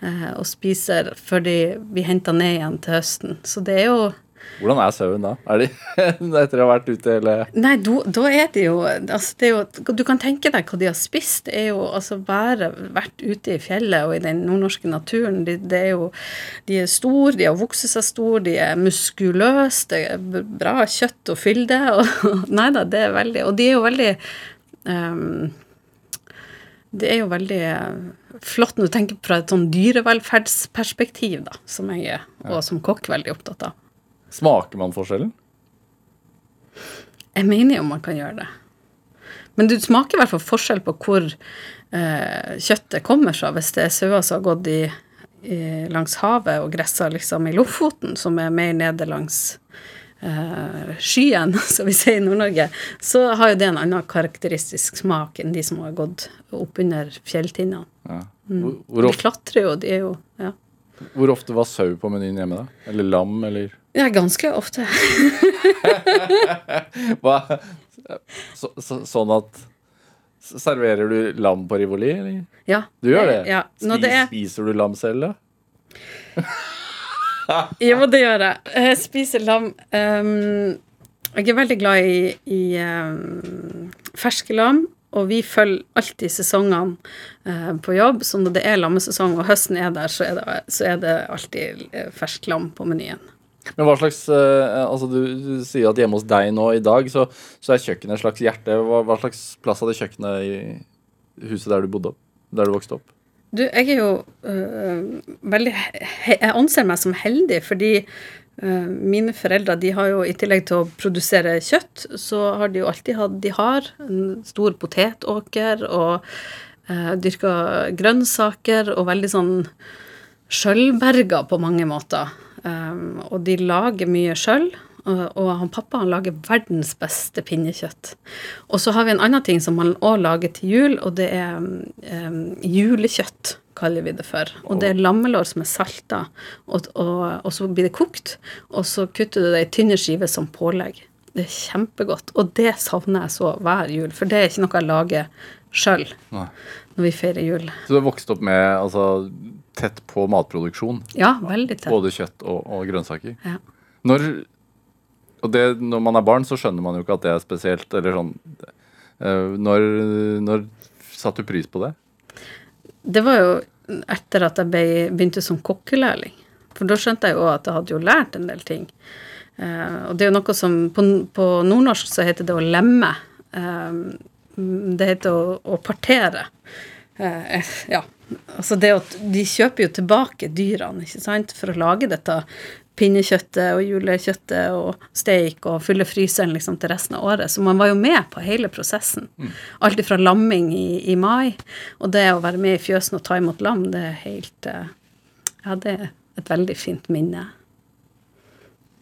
eh, og spiser før de blir henta ned igjen til høsten. Så det er jo Hvordan er sauen da? Er de etter å ha vært ute hele Nei, do- da er de jo altså det jo, Du kan tenke deg hva de har spist. Det er jo altså bare vært ute i fjellet og i den nordnorske naturen. De, det er jo, de er store, de har vokst seg store, de er muskuløse, det er bra kjøtt og fylde. Og, nei da, det er veldig Og de er jo veldig um, Det er jo veldig flott når du tenker fra et sånn dyrevelferdsperspektiv, da, som jeg er, og som kokk, veldig opptatt av. Smaker man forskjellen? Jeg mener jo man kan gjøre det. Men du smaker i hvert fall forskjell på hvor eh, kjøttet kommer fra. Hvis det er sauer som har gått i, i, langs havet og gressa liksom i Lofoten, som er mer nede langs eh, skyen, som vi sier i Nord-Norge, så har jo det en annen karakteristisk smak enn de som har gått oppunder fjelltinnene. Ja. Mm. De klatrer jo, de er jo ja. hvor ofte var sau på menyen hjemme, da? Eller lam, eller ja, ganske ofte. Hva? Så, så, sånn at Serverer du lam på rivoli, eller? Ja. Du gjør det? Ja. Spis, det er Spiser du lam selv, da? Jo, det gjør jeg. Jeg spiser lam. Um, jeg er veldig glad i, i um, ferske lam, og vi følger alltid sesongene uh, på jobb. Så når det er lammesesong og høsten er der, så er det, så er det alltid uh, fersk lam på menyen. Men hva slags eh, Altså, du, du sier at hjemme hos deg nå i dag, så, så er kjøkkenet et slags hjerte. Hva, hva slags plass hadde kjøkkenet i huset der du bodde opp? Der du vokste opp? Du, jeg er jo øh, veldig Jeg anser meg som heldig, fordi mine foreldre de har jo i tillegg til å produsere kjøtt, så har de jo alltid hatt De har en stor potetåker og øh, dyrka grønnsaker og veldig sånn sjølberga på mange måter. Um, og de lager mye sjøl. Og, og han pappa han lager verdens beste pinnekjøtt. Og så har vi en annen ting som han òg lager til jul, og det er um, julekjøtt, kaller vi det for. Og det er lammelår som er salta, og, og, og så blir det kokt. Og så kutter du det i tynne skiver som pålegg. Det er kjempegodt. Og det savner jeg så hver jul, for det er ikke noe jeg lager sjøl når vi feirer jul. Så du har vokst opp med altså, tett på matproduksjon. Ja, veldig tett. Både kjøtt og, og grønnsaker. Ja. Når, og det, når man er barn, så skjønner man jo ikke at det er spesielt. Eller sånn, eh, når, når satte du pris på det? Det var jo etter at jeg ble, begynte som kokkelærling. For da skjønte jeg jo at jeg hadde jo lært en del ting. Uh, og det er jo noe som På, på nordnorsk så heter det å lemme. Uh, det heter å, å partere. Uh, ja. Altså det at de kjøper jo tilbake dyrene, ikke sant, for å lage dette pinnekjøttet og julekjøttet og steik og fylle fryseren liksom til resten av året. Så man var jo med på hele prosessen. Alt fra lamming i, i mai, og det å være med i fjøsen og ta imot lam, det er helt eh, Ja, det er et veldig fint minne.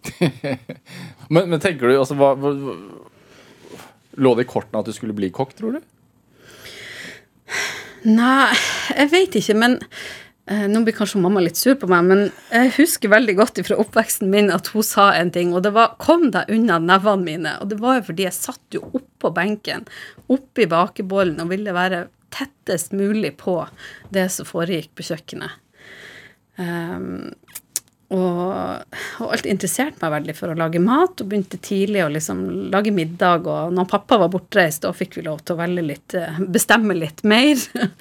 Men, men tenker du, altså, hva, hva, Lå det i kortene at du skulle bli kokk, tror du? Nei, jeg vet ikke, men eh, Nå blir kanskje mamma litt sur på meg, men jeg husker veldig godt fra oppveksten min at hun sa en ting, og det var 'kom deg unna nevene mine'. Og det var jo fordi jeg satt jo oppå benken, oppi bakebollen, og ville være tettest mulig på det som foregikk på kjøkkenet. Um, og, og alt interesserte meg veldig for å lage mat, og begynte tidlig å liksom lage middag. Og når pappa var bortreist, da fikk vi lov til å litt, eh, bestemme litt mer.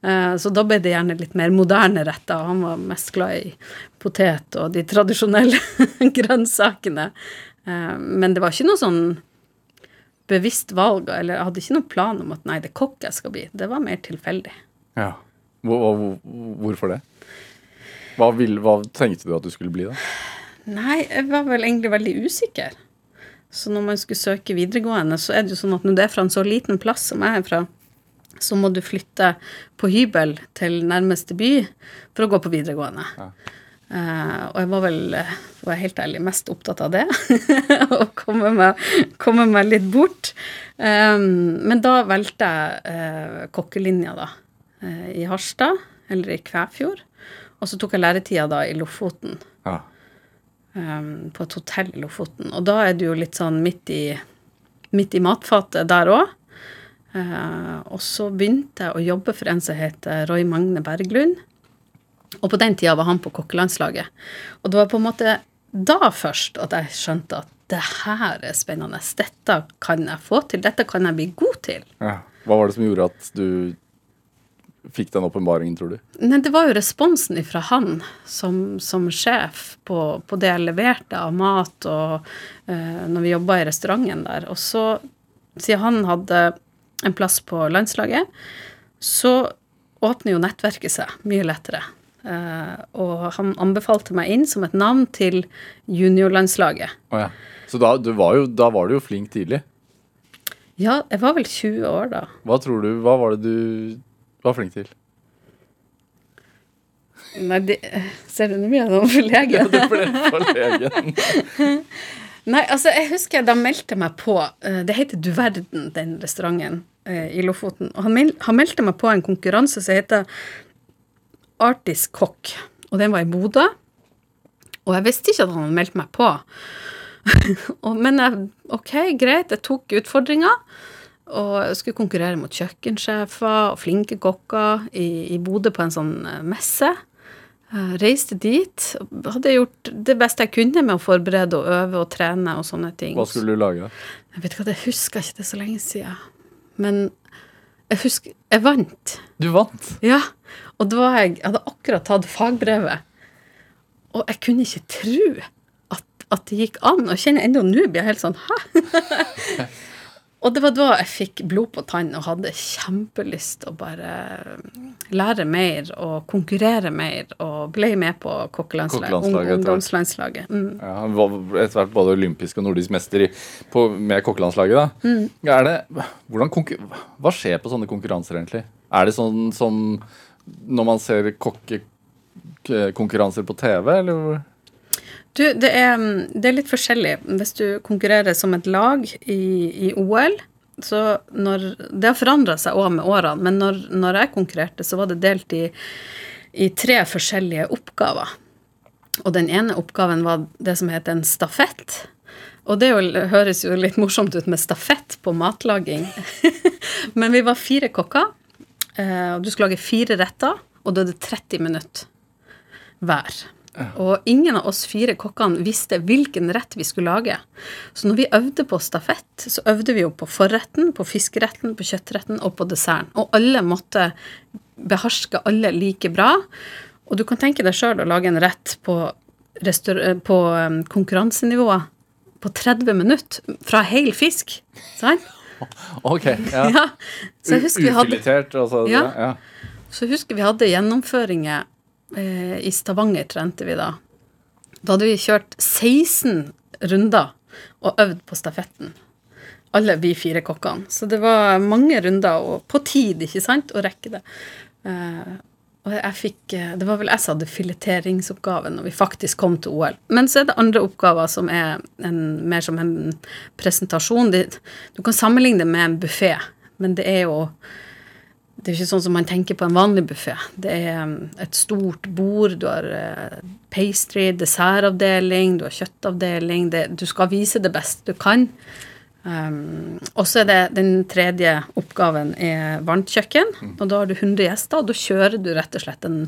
Eh, Så da ble det gjerne litt mer moderne retter. Han var mest glad i potet og de tradisjonelle grønnsakene. Eh, Men det var ikke noe sånn bevisst valg, eller jeg hadde ikke noen plan om at nei, det er kokk jeg skal bli. Det var mer tilfeldig. Ja. Hvor, hvor, hvorfor det? Hva, vil, hva tenkte du at du skulle bli, da? Nei, jeg var vel egentlig veldig usikker. Så når man skulle søke videregående, så er det jo sånn at når du er fra en så liten plass som jeg er fra, så må du flytte på hybel til nærmeste by for å gå på videregående. Eh, og jeg var vel, for å være helt ærlig, mest opptatt av det. Å komme komme meg litt bort. Um, men da valgte jeg uh, kokkelinja, da. Uh, I Harstad, eller i Kvæfjord. Og så tok jeg læretida da i Lofoten Ja. um, på et hotell i Lofoten. Og da er du jo litt sånn midt i, midt i matfatet der òg. og så begynte jeg å jobbe for en som heter Roy Magne Berglund. Og på den tida var han på kokkelandslaget. Og det var på en måte da først at jeg skjønte at det her er spennende. Dette kan jeg få til. Dette kan jeg bli god til. Ja. Hva var det som gjorde at du fikk den åpenbaringen, tror du? Nei, det var jo responsen ifra han som, som sjef på, på det jeg leverte av mat, og eh, når vi jobba i restauranten der. Og så, siden han hadde en plass på landslaget, så åpner jo nettverket seg mye lettere. Eh, og han anbefalte meg inn som et navn til juniorlandslaget. Oh, ja. Så da, du var jo, da var du jo flink tidlig. Ja, jeg var vel 20 år da. Hva tror du, hva var det du var flink til? Nei, det, ser du nå av noe for ja, Du ble forlegen. Nei, altså, jeg husker da meldte meg på eh, Det heter Du verden, den restauranten eh, i Lofoten. Og han, meld, han meldte meg på en konkurranse som heter Artist kokk. Og den var i Bodø. Og jeg visste ikke at han hadde meldt meg på. men jeg, OK, greit, jeg tok utfordringa. Og jeg skulle konkurrere mot kjøkkensjefer og flinke kokker i, i Bodø på en sånn eh, messe. Reiste dit. Hadde gjort det beste jeg kunne med å forberede og øve og trene og sånne ting. Hva skulle du lage? Jeg vet ikke jeg husker ikke det så lenge siden. Men jeg husker Jeg vant. Du vant. Ja. Og da jeg, jeg hadde akkurat tatt fagbrevet. Og jeg kunne ikke tro at, at det gikk an. Og kjenner ennå nå blir jeg helt sånn Hæ? og det var da jeg fikk blod på tann og hadde kjempelyst å bare lære mer og konkurrere mer. Og ble med på kokkelandslaget. Ungdomslandslaget. Mm. Ja, han var etter hvert både olympisk og nordisk mester på, med kokkelandslaget. da. Er det, hvordan hva skjer på sånne konkurranser, egentlig? Er det sånn som når man ser kokkekonkurranser på TV, eller? Du, det er, det er litt forskjellig. Hvis du konkurrerer som et lag i, i OL, så når Det har forandra seg òg med årene, men når, når jeg konkurrerte, så var det delt i, i tre forskjellige oppgaver. Og den ene oppgaven var det som heter en stafett. Og det jo, høres jo litt morsomt ut med stafett på matlaging. Men vi var fire kokker, eh, og du skulle lage fire retter, og da er det 30 minutter hver. Og ingen av oss fire kokkene visste hvilken rett vi skulle lage. Så når vi øvde på stafett, så øvde vi jo på forretten, på fiskeretten, på kjøttretten og på desserten. Og alle måtte beherske alle like bra. Og du kan tenke deg sjøl å lage en rett på, eh, på konkurransenivået konkurransenivå på 30 minutter fra hel fisk. Sant? Ok, ja. Ja. Ufiletert, altså. Ja. ja. Så jeg husker vi hadde gjennomføringer eh, i Stavanger, trente vi da. Da hadde vi kjørt 16 runder og øvd på stafetten. Alle vi fire kokkene. Så det var mange runder og på tid, ikke sant, å rekke det. Eh, og jeg fikk eh, Det var vel jeg som hadde fileteringsoppgaven når vi faktisk kom til OL. Men så er det andre oppgaver som er en, mer som en presentasjon. Du kan sammenligne det med en buffé, men det er jo det er ikke sånn som man tenker på en vanlig buffé. Det er um, et stort bord, du har eh, pastry, dessertavdeling, du har kjøttavdeling. Det, du skal vise det beste du kan. Um, og så er det den tredje oppgaven er varmt kjøkken. Og da har du 100 gjester, og da kjører du rett og slett en,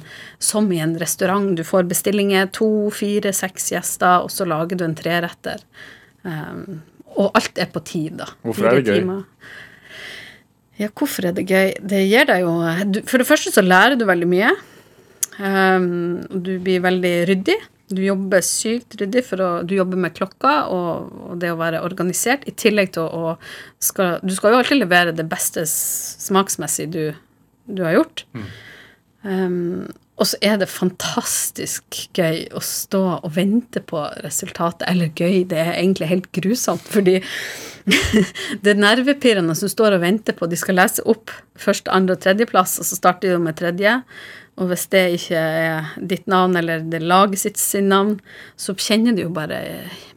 som i en restaurant. Du får bestillinger to, fire, seks gjester, og så lager du en treretter. Um, og alt er på tid, da. Hvorfor er det gøy? timer. Ja, hvorfor er det gøy? Det gir deg jo du, For det første så lærer du veldig mye. Um, du blir veldig ryddig. Du jobber sykt ryddig, for å, du jobber med klokka og, og det å være organisert, i tillegg til å, å skal, Du skal jo alltid levere det beste smaksmessig du, du har gjort. Um, og så er det fantastisk gøy å stå og vente på resultatet. Eller gøy, det er egentlig helt grusomt, fordi det er nervepirrende som står og venter på De skal lese opp første, andre og tredjeplass, og så starter de med tredje. Og hvis det ikke er ditt navn, eller det laget sitt sin navn, så kjenner du jo bare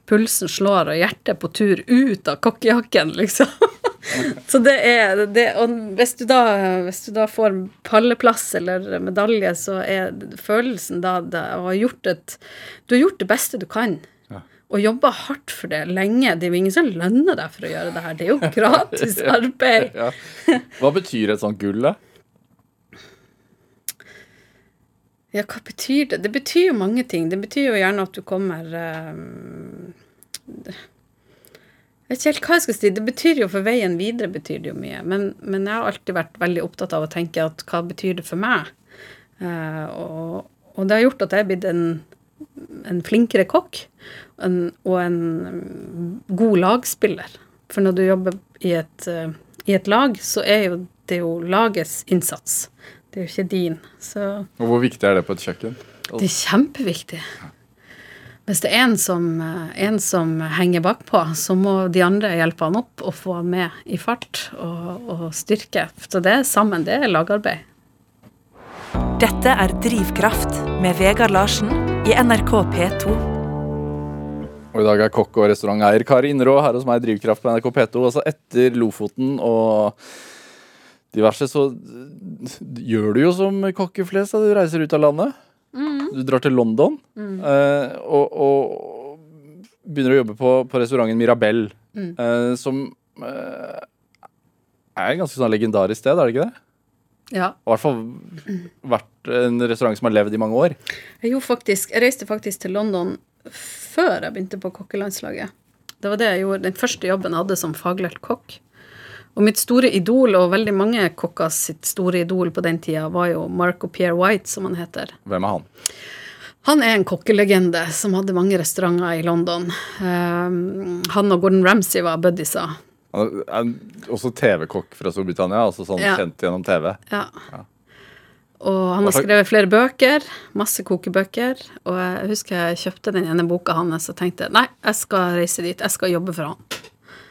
pulsen slår og hjertet på tur ut av kokkejakken, liksom. Så det er det, Og hvis du, da, hvis du da får palleplass eller medalje, så er følelsen da det, å ha gjort et Du har gjort det beste du kan. Og jobba hardt for det lenge. Det er jo ingen som lønner deg for å gjøre det her. Det er jo gratis arbeid. Ja. Hva betyr et sånt gull, da? Ja, hva betyr det? Det betyr jo mange ting. Det betyr jo gjerne at du kommer um, Jeg vet ikke helt hva jeg skal si. Det betyr jo for veien videre betyr det jo mye. Men, men jeg har alltid vært veldig opptatt av å tenke at hva betyr det for meg? Uh, og, og det har gjort at jeg er blitt en, en flinkere kokk en, og en god lagspiller. For når du jobber i et, eh, i et lag, så er jo det jo lagets innsats. Det er jo ikke din. Så Og hvor viktig er det på et kjøkken? det er kjempeviktig. Hvis det er en som, eh, en som henger bakpå, så må de andre hjelpe han opp og få han med i fart og, og styrke. Så det er sammen, det er lagarbeid. Dette er Drivkraft med Vegard Larsen i NRK P2. Og i dag er kokk og restauranteier Kari Innerå her hos meg i Drivkraft på NRK P2. Altså etter Lofoten og diverse, så gjør du jo som kokker flest. Du reiser ut av landet. Du drar til London eh, og, og begynner å jobbe på, på restauranten Mirabelle, eh, som eh, er et ganske sånn legendarisk sted, er det ikke det? Ja. Og I hvert fall vært en restaurant som har levd i mange år. Jo, faktisk, jeg reiste faktisk til London før jeg begynte på kokkelandslaget. Det var det jeg gjorde, den første jobben jeg hadde som faglært kokk. Og mitt store idol, og veldig mange kokker sitt store idol på den tida, var jo Marco Pierre White, som han heter. Hvem er han? Han er en kokkelegende som hadde mange restauranter i London. Um, han og Gordon Ramsay var buddiesa. Han er også TV-kokk fra Storbritannia, altså sånn Ja. kjent gjennom TV. Ja. Ja. Og han har skrevet flere bøker, masse kokebøker. Og jeg husker jeg kjøpte den ene boka hans og tenkte nei, jeg skal reise dit, jeg skal jobbe for han.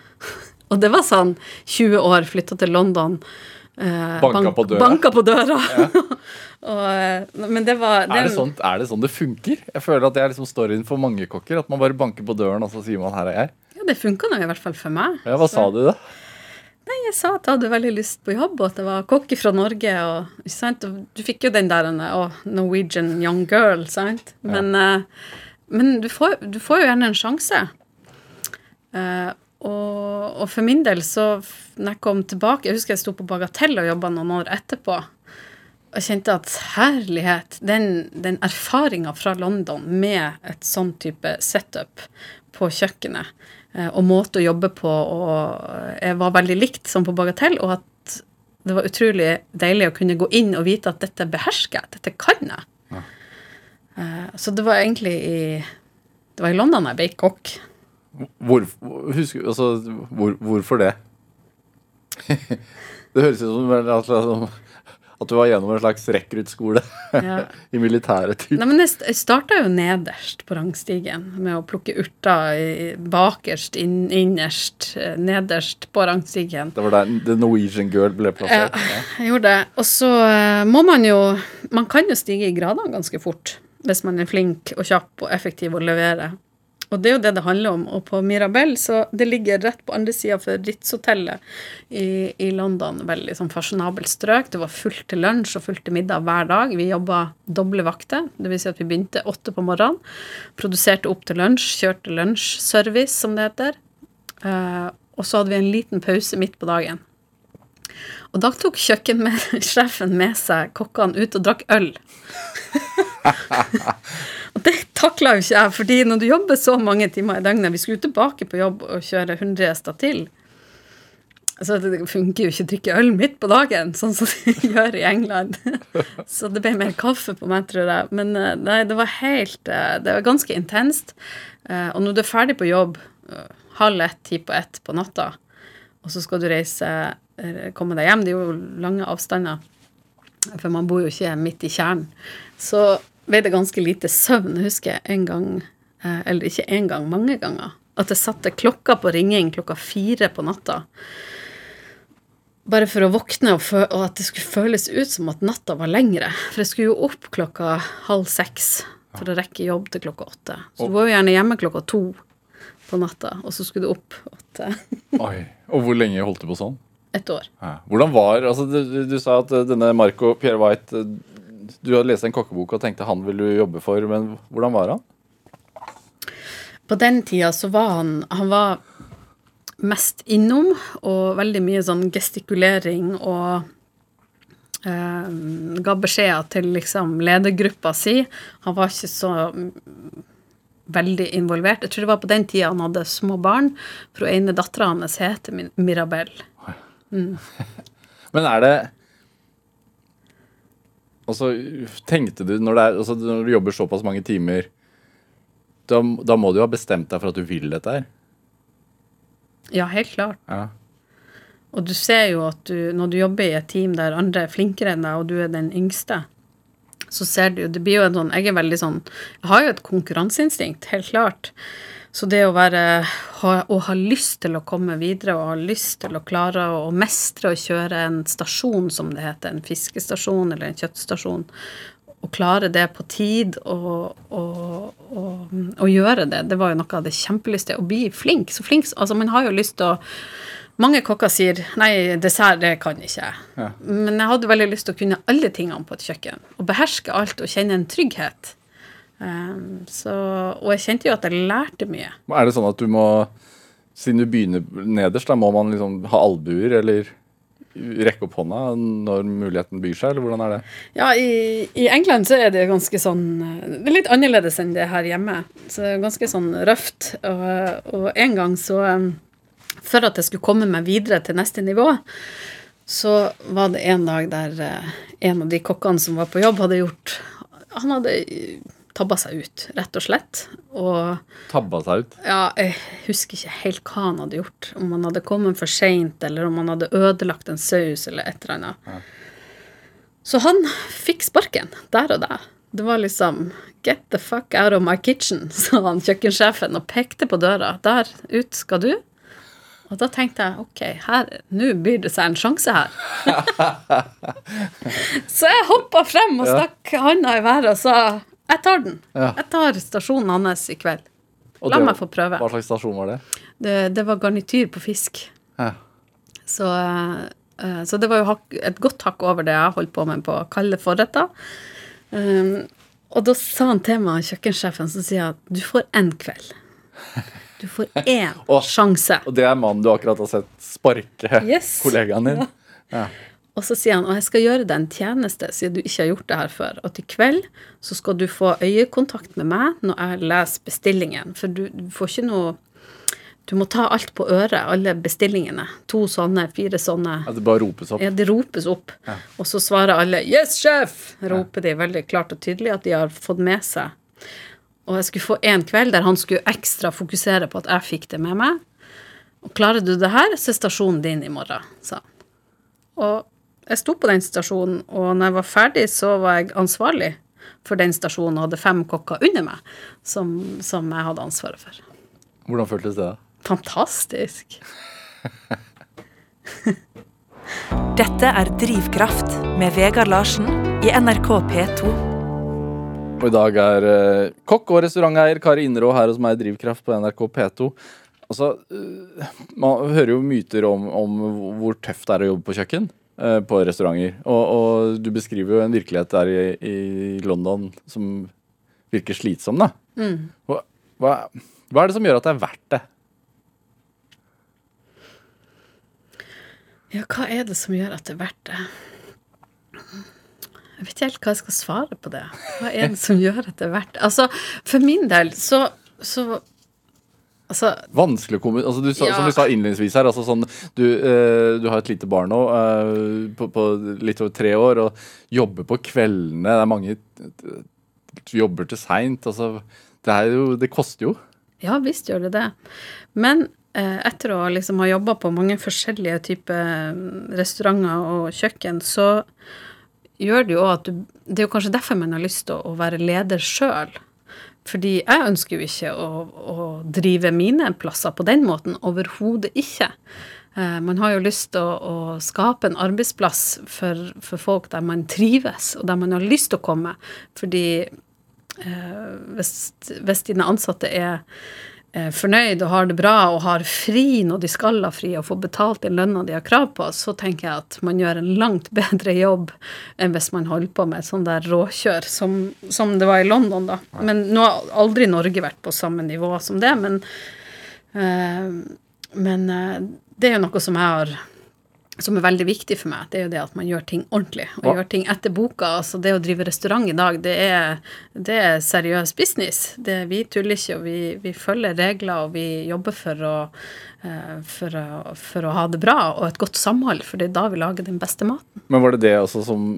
og det var sånn 20 år, flytta til London. eh, Banka på døra. Banka på døra. og, eh, men det var Er det, sånn, er det sånn det funker? Jeg føler at det er liksom storyen for mange kokker. At man bare banker på døren, og så sier man 'her er jeg'. Ja, det funka nå i hvert fall for meg. Ja, Hva sa du da? Nei, jeg sa at jeg hadde veldig lyst på jobb, og at jeg var kokk fra Norge. Og, og du fikk jo den der å, Norwegian young girl, sant? Men, eh, men du, får, du får jo gjerne en sjanse. Uh, og, og for min del, så når jeg kom tilbake Jeg husker jeg sto på Bagatell og jobba noen år etterpå. Og kjente at herlighet, den, den erfaringa fra London med et sånn type setup på kjøkkenet, og måte å jobbe på, og jeg var veldig likt som på Bagatell, og at det var utrolig deilig å kunne gå inn og vite at dette behersker jeg, dette kan jeg. Eh, Så det var egentlig i Det var i London jeg ble kokk. Hvor, husker, altså, hvor, hvorfor det? det høres ut som vel at, du var gjennom en slags rekruttskole Ja. i militæret. Typ. Nei, men jeg st- starta jo nederst på rangstigen med å plukke urter bakerst, inn, innerst, eh, nederst på rangstigen. Det var der The Norwegian Girl ble plassert? Ja, jeg gjorde det. Og så eh, må man jo Man kan jo stige i gradene ganske fort hvis man er flink og kjapp og effektiv og leverer. Og det er jo det det handler om. Og på Mirabelle, så det ligger rett på andre sida for Ritz-hotellet i, i London. Veldig sånn fasjonabelt strøk. Det var fullt til lunsj og fullt til middag hver dag. Vi jobba doble vakter. Vil si at vi begynte åtte på morgenen. Produserte opp til lunsj, kjørte lunsjservice, som det heter. Eh, og så hadde vi en liten pause midt på dagen. Og da tok kjøkkensjefen med seg kokkene ut og drakk øl. og det takla jo ikke jeg, fordi når du jobber så mange timer i døgnet Vi skulle jo tilbake på jobb og kjøre 100 gjester til. Så det funker jo ikke å drikke øl midt på dagen, sånn som de gjør i England. Så det ble mer kaffe på meg, tror jeg. Men eh, nei, det var helt eh, Det var ganske intenst. Eh, Og når du er ferdig på jobb halv ett, ti på ett på natta, og så skal du reise, komme deg hjem, det er jo lange avstander, for man bor jo ikke midt i kjernen, så det ganske lite søvn, husker jeg, en gang, eh, eller ikke en gang, mange ganger, at jeg satte klokka på ringing klokka fire på natta. Bare for å våkne og, og at det skulle føles ut som at natta var lengre. For jeg skulle jo opp klokka halv seks for å rekke jobb til klokka åtte. Så du var jo gjerne hjemme klokka to på natta, og så skulle du opp åtte. Oi. Og hvor lenge holdt du på sånn? Et år. Ja. Hvordan var altså, du, du, du sa at eh, denne Marco Pierre White eh, Du hadde lest en kokkebok og tenkte han vil du jobbe for, men hvordan var han? På den tida så var han Han var mest innom, og veldig mye sånn gestikulering og eh, ga beskjeder til liksom ledergruppa si. Han var ikke så veldig involvert. Jeg tror det var på den tida han hadde små barn, for hun ene dattera hans heter Mirabel. Mm. Men er det Altså, tenkte du når, er, altså, når du jobber såpass mange timer da, da må du jo ha bestemt deg for at du vil dette her. Ja, helt klart. Ja. Og du ser jo at du, når du jobber i et team der andre er flinkere enn deg, og du er den yngste, så ser du Det blir jo en sånn Jeg er veldig sånn Jeg har jo et konkurranseinstinkt, helt klart. Så det å være Å ha lyst til å komme videre og ha lyst til å klare å mestre å kjøre en stasjon, som det heter, en fiskestasjon eller en kjøttstasjon, å klare det på tid og, og, og, og gjøre det, det var jo noe av det kjempelyst til. Å bli flink. Så flink Altså, man har jo lyst til å mange kokker sier 'nei, dessert, det kan ikke jeg'. Ja. Men jeg hadde veldig lyst til å kunne alle tingene på et kjøkken. Og beherske alt og kjenne en trygghet. Um, så, og jeg kjente jo at jeg lærte mye. Er det sånn at du må Siden du begynner nederst, da må man liksom ha albuer eller rekke opp hånda når muligheten byr seg, eller hvordan er det? Ja, i, i England så er det ganske sånn Det er litt annerledes enn det her hjemme. Så det er ganske sånn røft. Og, og en gang så um, For at jeg skulle komme meg videre til neste nivå, så var det en dag der eh, en av de kokkene som var på jobb, hadde gjort Han hadde tabba seg ut, rett og slett. Og Tabba seg ut? ja, jeg husker ikke helt hva han hadde gjort. Om han hadde kommet for seint, eller om han hadde ødelagt en saus, eller et eller annet. Så han fikk sparken der og da. Det var liksom Get the fuck out of my kitchen, sa han kjøkkensjefen og pekte på døra. Der ut skal du. Og da tenkte jeg ok, her, nå byr det seg en sjanse her. så jeg hoppa frem og Ja. stakk handa i været og sa jeg tar den. Ja. Jeg tar stasjonen hans i kveld. Og La det- meg få prøve. Hva slags stasjon var det? Det, det var garnityr på fisk. Ja. Så, eh, så det var jo et godt hakk over det jeg holdt på med på kalde forretter. Um, og da sa han til meg, kjøkkensjefen, som sier at du får én kveld. Du får én og, sjanse. Og det er mannen du akkurat har sett sparke Yes. kollegaen din? Ja. Og så sier han og jeg skal gjøre deg en tjeneste, siden du ikke har gjort det her før. At i kveld så skal du få øyekontakt med meg når jeg leser bestillingen. For du, du får ikke noe Du må ta alt på øret, alle bestillingene. To sånne, fire sånne. Ja, det bare ropes opp. Ja, det ropes opp. Og så svarer alle 'Yes, sjef!' roper de veldig klart og tydelig at de har fått med seg. Og jeg skulle få en kveld der han skulle ekstra fokusere på at jeg fikk det med meg. Og klarer du det her, så er stasjonen din i morgen, sa han. Og jeg sto på den stasjonen, og når jeg var ferdig, så var jeg ansvarlig for den stasjonen og hadde fem kokker under meg som, som jeg hadde ansvaret for. Hvordan føltes det? Fantastisk. Dette er Drivkraft med Vegard Larsen i NRK P2. Og i dag er uh, kokk og restauranteier Kari Inderå her hos meg i Drivkraft på NRK P2. Altså, uh, Man hører jo myter om, om hvor tøft det er å jobbe på kjøkken på restauranter. Og, og du beskriver jo en virkelighet der i, i London som virker slitsom, da. Hva, hva, hva er det som gjør at det er verdt det? Ja, hva er det som gjør at det er verdt det? Jeg vet ikke helt hva jeg skal svare på det. Hva er det som gjør at det er verdt det? Altså, for min del så, så Altså, Vanskelig å komme altså du, sa- Ja. Som vi sa innledningsvis her, altså sånn, du, eh, du har et lite barn nå eh, på, på litt over tre år og jobber på kveldene. Det er mange Du jobber til seint. Altså, det, jo, det koster jo. ja visst gjør det det. Men eh, etter å liksom ha jobba på mange forskjellige typer mm, restauranter og kjøkken, så gjør det jo at du Det er jo kanskje derfor man har lyst til å være leder sjøl. Fordi jeg ønsker jo ikke å, å drive mine plasser på den måten. Overhodet ikke. Eh, man har jo lyst til å, å skape en arbeidsplass for, for folk der man trives, og der man har lyst til å komme. Fordi eh, hvis, hvis dine ansatte er fornøyd og har det bra og har fri når de skal ha fri og får betalt den lønna de har krav på, så tenker jeg at man gjør en langt bedre jobb enn hvis man holder på med et sånt der råkjør som, som det var i London, da. Men nå har aldri Norge vært på samme nivå som det, men eh, men eh, det er jo noe som jeg har som er veldig viktig for meg, det er jo det at man gjør ting ordentlig. Og ja. gjør ting etter boka. Altså det å drive restaurant i dag, det er, det er seriøs business. Det, vi tuller ikke, og vi, vi følger regler, og vi jobber for å, eh, for, å, for å ha det bra og et godt samhold, for det er da vi lager den beste maten. Men var det det også som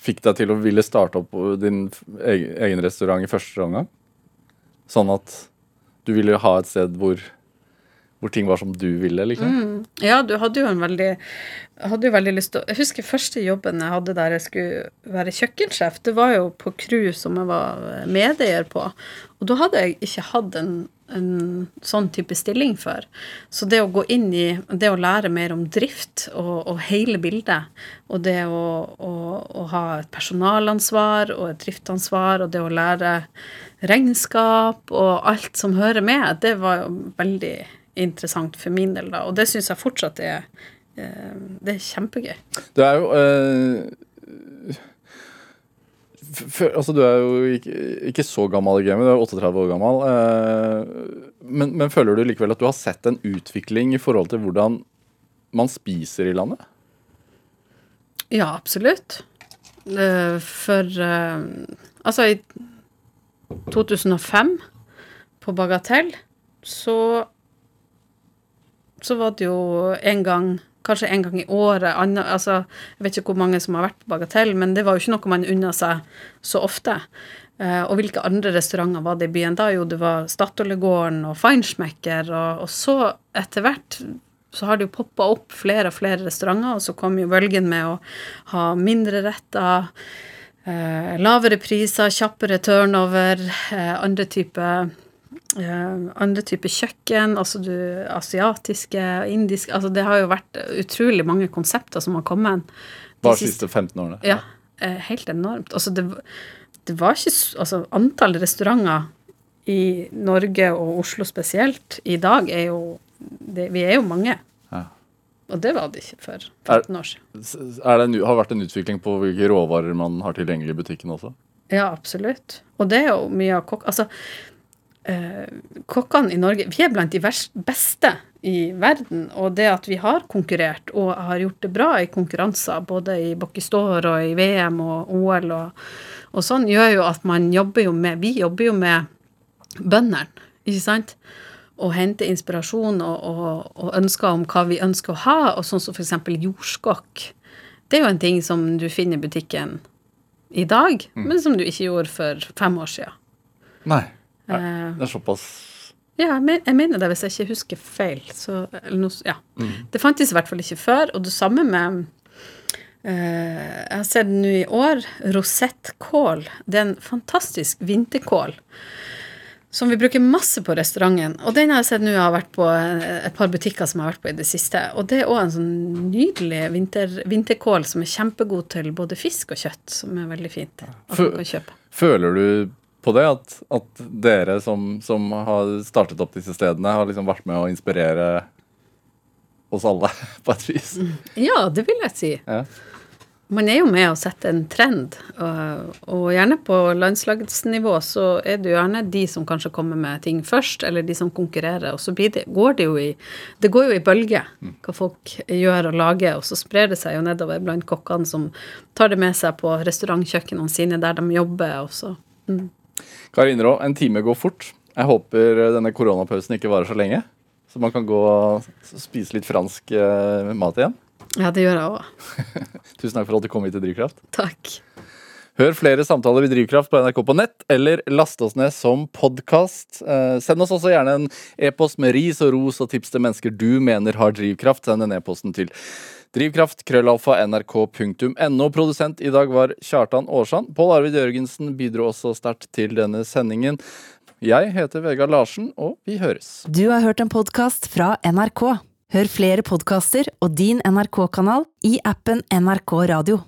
fikk deg til å ville starte opp din egen, egen restaurant i første omgang? Sånn at du ville ha et sted hvor, hvor ting var som du ville, liksom? Ja, du hadde jo en veldig hadde jo veldig lyst til å Jeg husker første jobben jeg hadde der jeg skulle være kjøkkensjef. Det var jo på Crew som jeg var medeier på. Og da hadde jeg ikke hatt en, en sånn type stilling før. Så det å gå inn i Det å lære mer om drift og, og hele bildet, og det å, å, å ha et personalansvar og et driftsansvar, og det å lære regnskap og alt som hører med, det var jo veldig interessant for min del, da. Og det syns jeg fortsatt er eh, Det er kjempegøy. Det er jo øh, f- f- Altså, du er jo ikke, ikke så gammel i gamet, du er 38 år gammel. Øh, men, men føler du likevel at du har sett en utvikling i forhold til hvordan man spiser i landet? Ja, absolutt. Eh, For eh, Altså, i 2005, på Bagatell, så så var det jo en gang Kanskje en gang i året. Altså, jeg vet ikke hvor mange som har vært på Bagatell, men det var jo ikke noe man unna seg så ofte. Eh, og hvilke andre restauranter var det i byen da? Jo, det var Statoilegården og Feinschmecker, og, og så etter hvert så har det jo poppa opp flere og flere restauranter, og så kom jo bølgen med å ha mindre retter, eh, lavere priser, kjappere turnover, eh, andre typer andre typer kjøkken, altså du, asiatiske, indiske Altså det har jo vært utrolig mange konsepter som har kommet. de Bare de siste- siste 15 årene? Ja, eh, helt enormt. Altså det, det var ikke Altså antall restauranter i Norge og Oslo spesielt i dag er jo det, Vi er jo mange. Ja. Og det var det ikke for Er- 15 år siden. Er det en, har det vært en utvikling på hvilke råvarer man har tilgjengelig i butikken også? Ja, absolutt. Og det er jo mye av kokk... Altså, eh, kokkene i Norge Vi er blant de beste i verden. Og det at vi har konkurrert og har gjort det bra i konkurranser, både i Bokkestår og i VM og OL og, og sånn, gjør jo at man jobber jo med Vi jobber jo med bøndene, ikke sant? Og henter inspirasjon og, og, og ønsker om hva vi ønsker å ha, og sånn som f.eks. jordskokk. Det er jo en ting som du finner i butikken i dag, men som du ikke gjorde for fem år siden. Nei. Nei. Eh, Det er såpass ja, jeg, mener det, hvis jeg ikke husker feil. Så, eller noe, ja. mm. Det fantes i hvert fall ikke før. Og det samme med eh, Jeg har sett nå i år rosettkål. Det er en fantastisk vinterkål som vi bruker masse på restauranten. Og den har jeg sett nå har vært på eh, et par butikker som jeg har vært på i det siste. Og det er òg en sånn nydelig vinter, vinterkål som er kjempegod til både fisk og kjøtt, som er veldig fint. Føler du på det at, at dere som, som har startet opp disse stedene, har liksom vært med å inspirere oss alle på et vis? Ja, det vil jeg si. Ja. Man er jo med å sette en trend, og, og gjerne på landslagsnivå så er det jo gjerne de som kanskje kommer med ting først, eller de som konkurrerer, og så blir det, går det jo i Det går jo i bølger hva folk gjør og lager, og så sprer det seg jo nedover blant kokkene som tar det med seg på restaurantkjøkkenene sine der de jobber, og så Kari Inderå, en time går fort. Jeg håper denne koronapausen ikke varer så lenge. Så man kan gå og spise litt fransk eh, mat igjen. Ja, det gjør jeg òg. Tusen takk for at du kom hit til Drivkraft. Takk. Hør flere samtaler i Drivkraft på NRK på nett, eller last oss ned som podkast. Eh, send oss også gjerne en e-post med ris og ros og tips til mennesker du mener har drivkraft. Send den e-posten til drivkraft, krøllalfa, nrk.no. Produsent i dag var Kjartan Aarsand. Pål Arvid Jørgensen bidro også sterkt til denne sendingen. Jeg heter Vegard Larsen, og vi høres. Du har hørt en podkast fra NRK. Hør flere podkaster og din NRK-kanal i appen NRK Radio.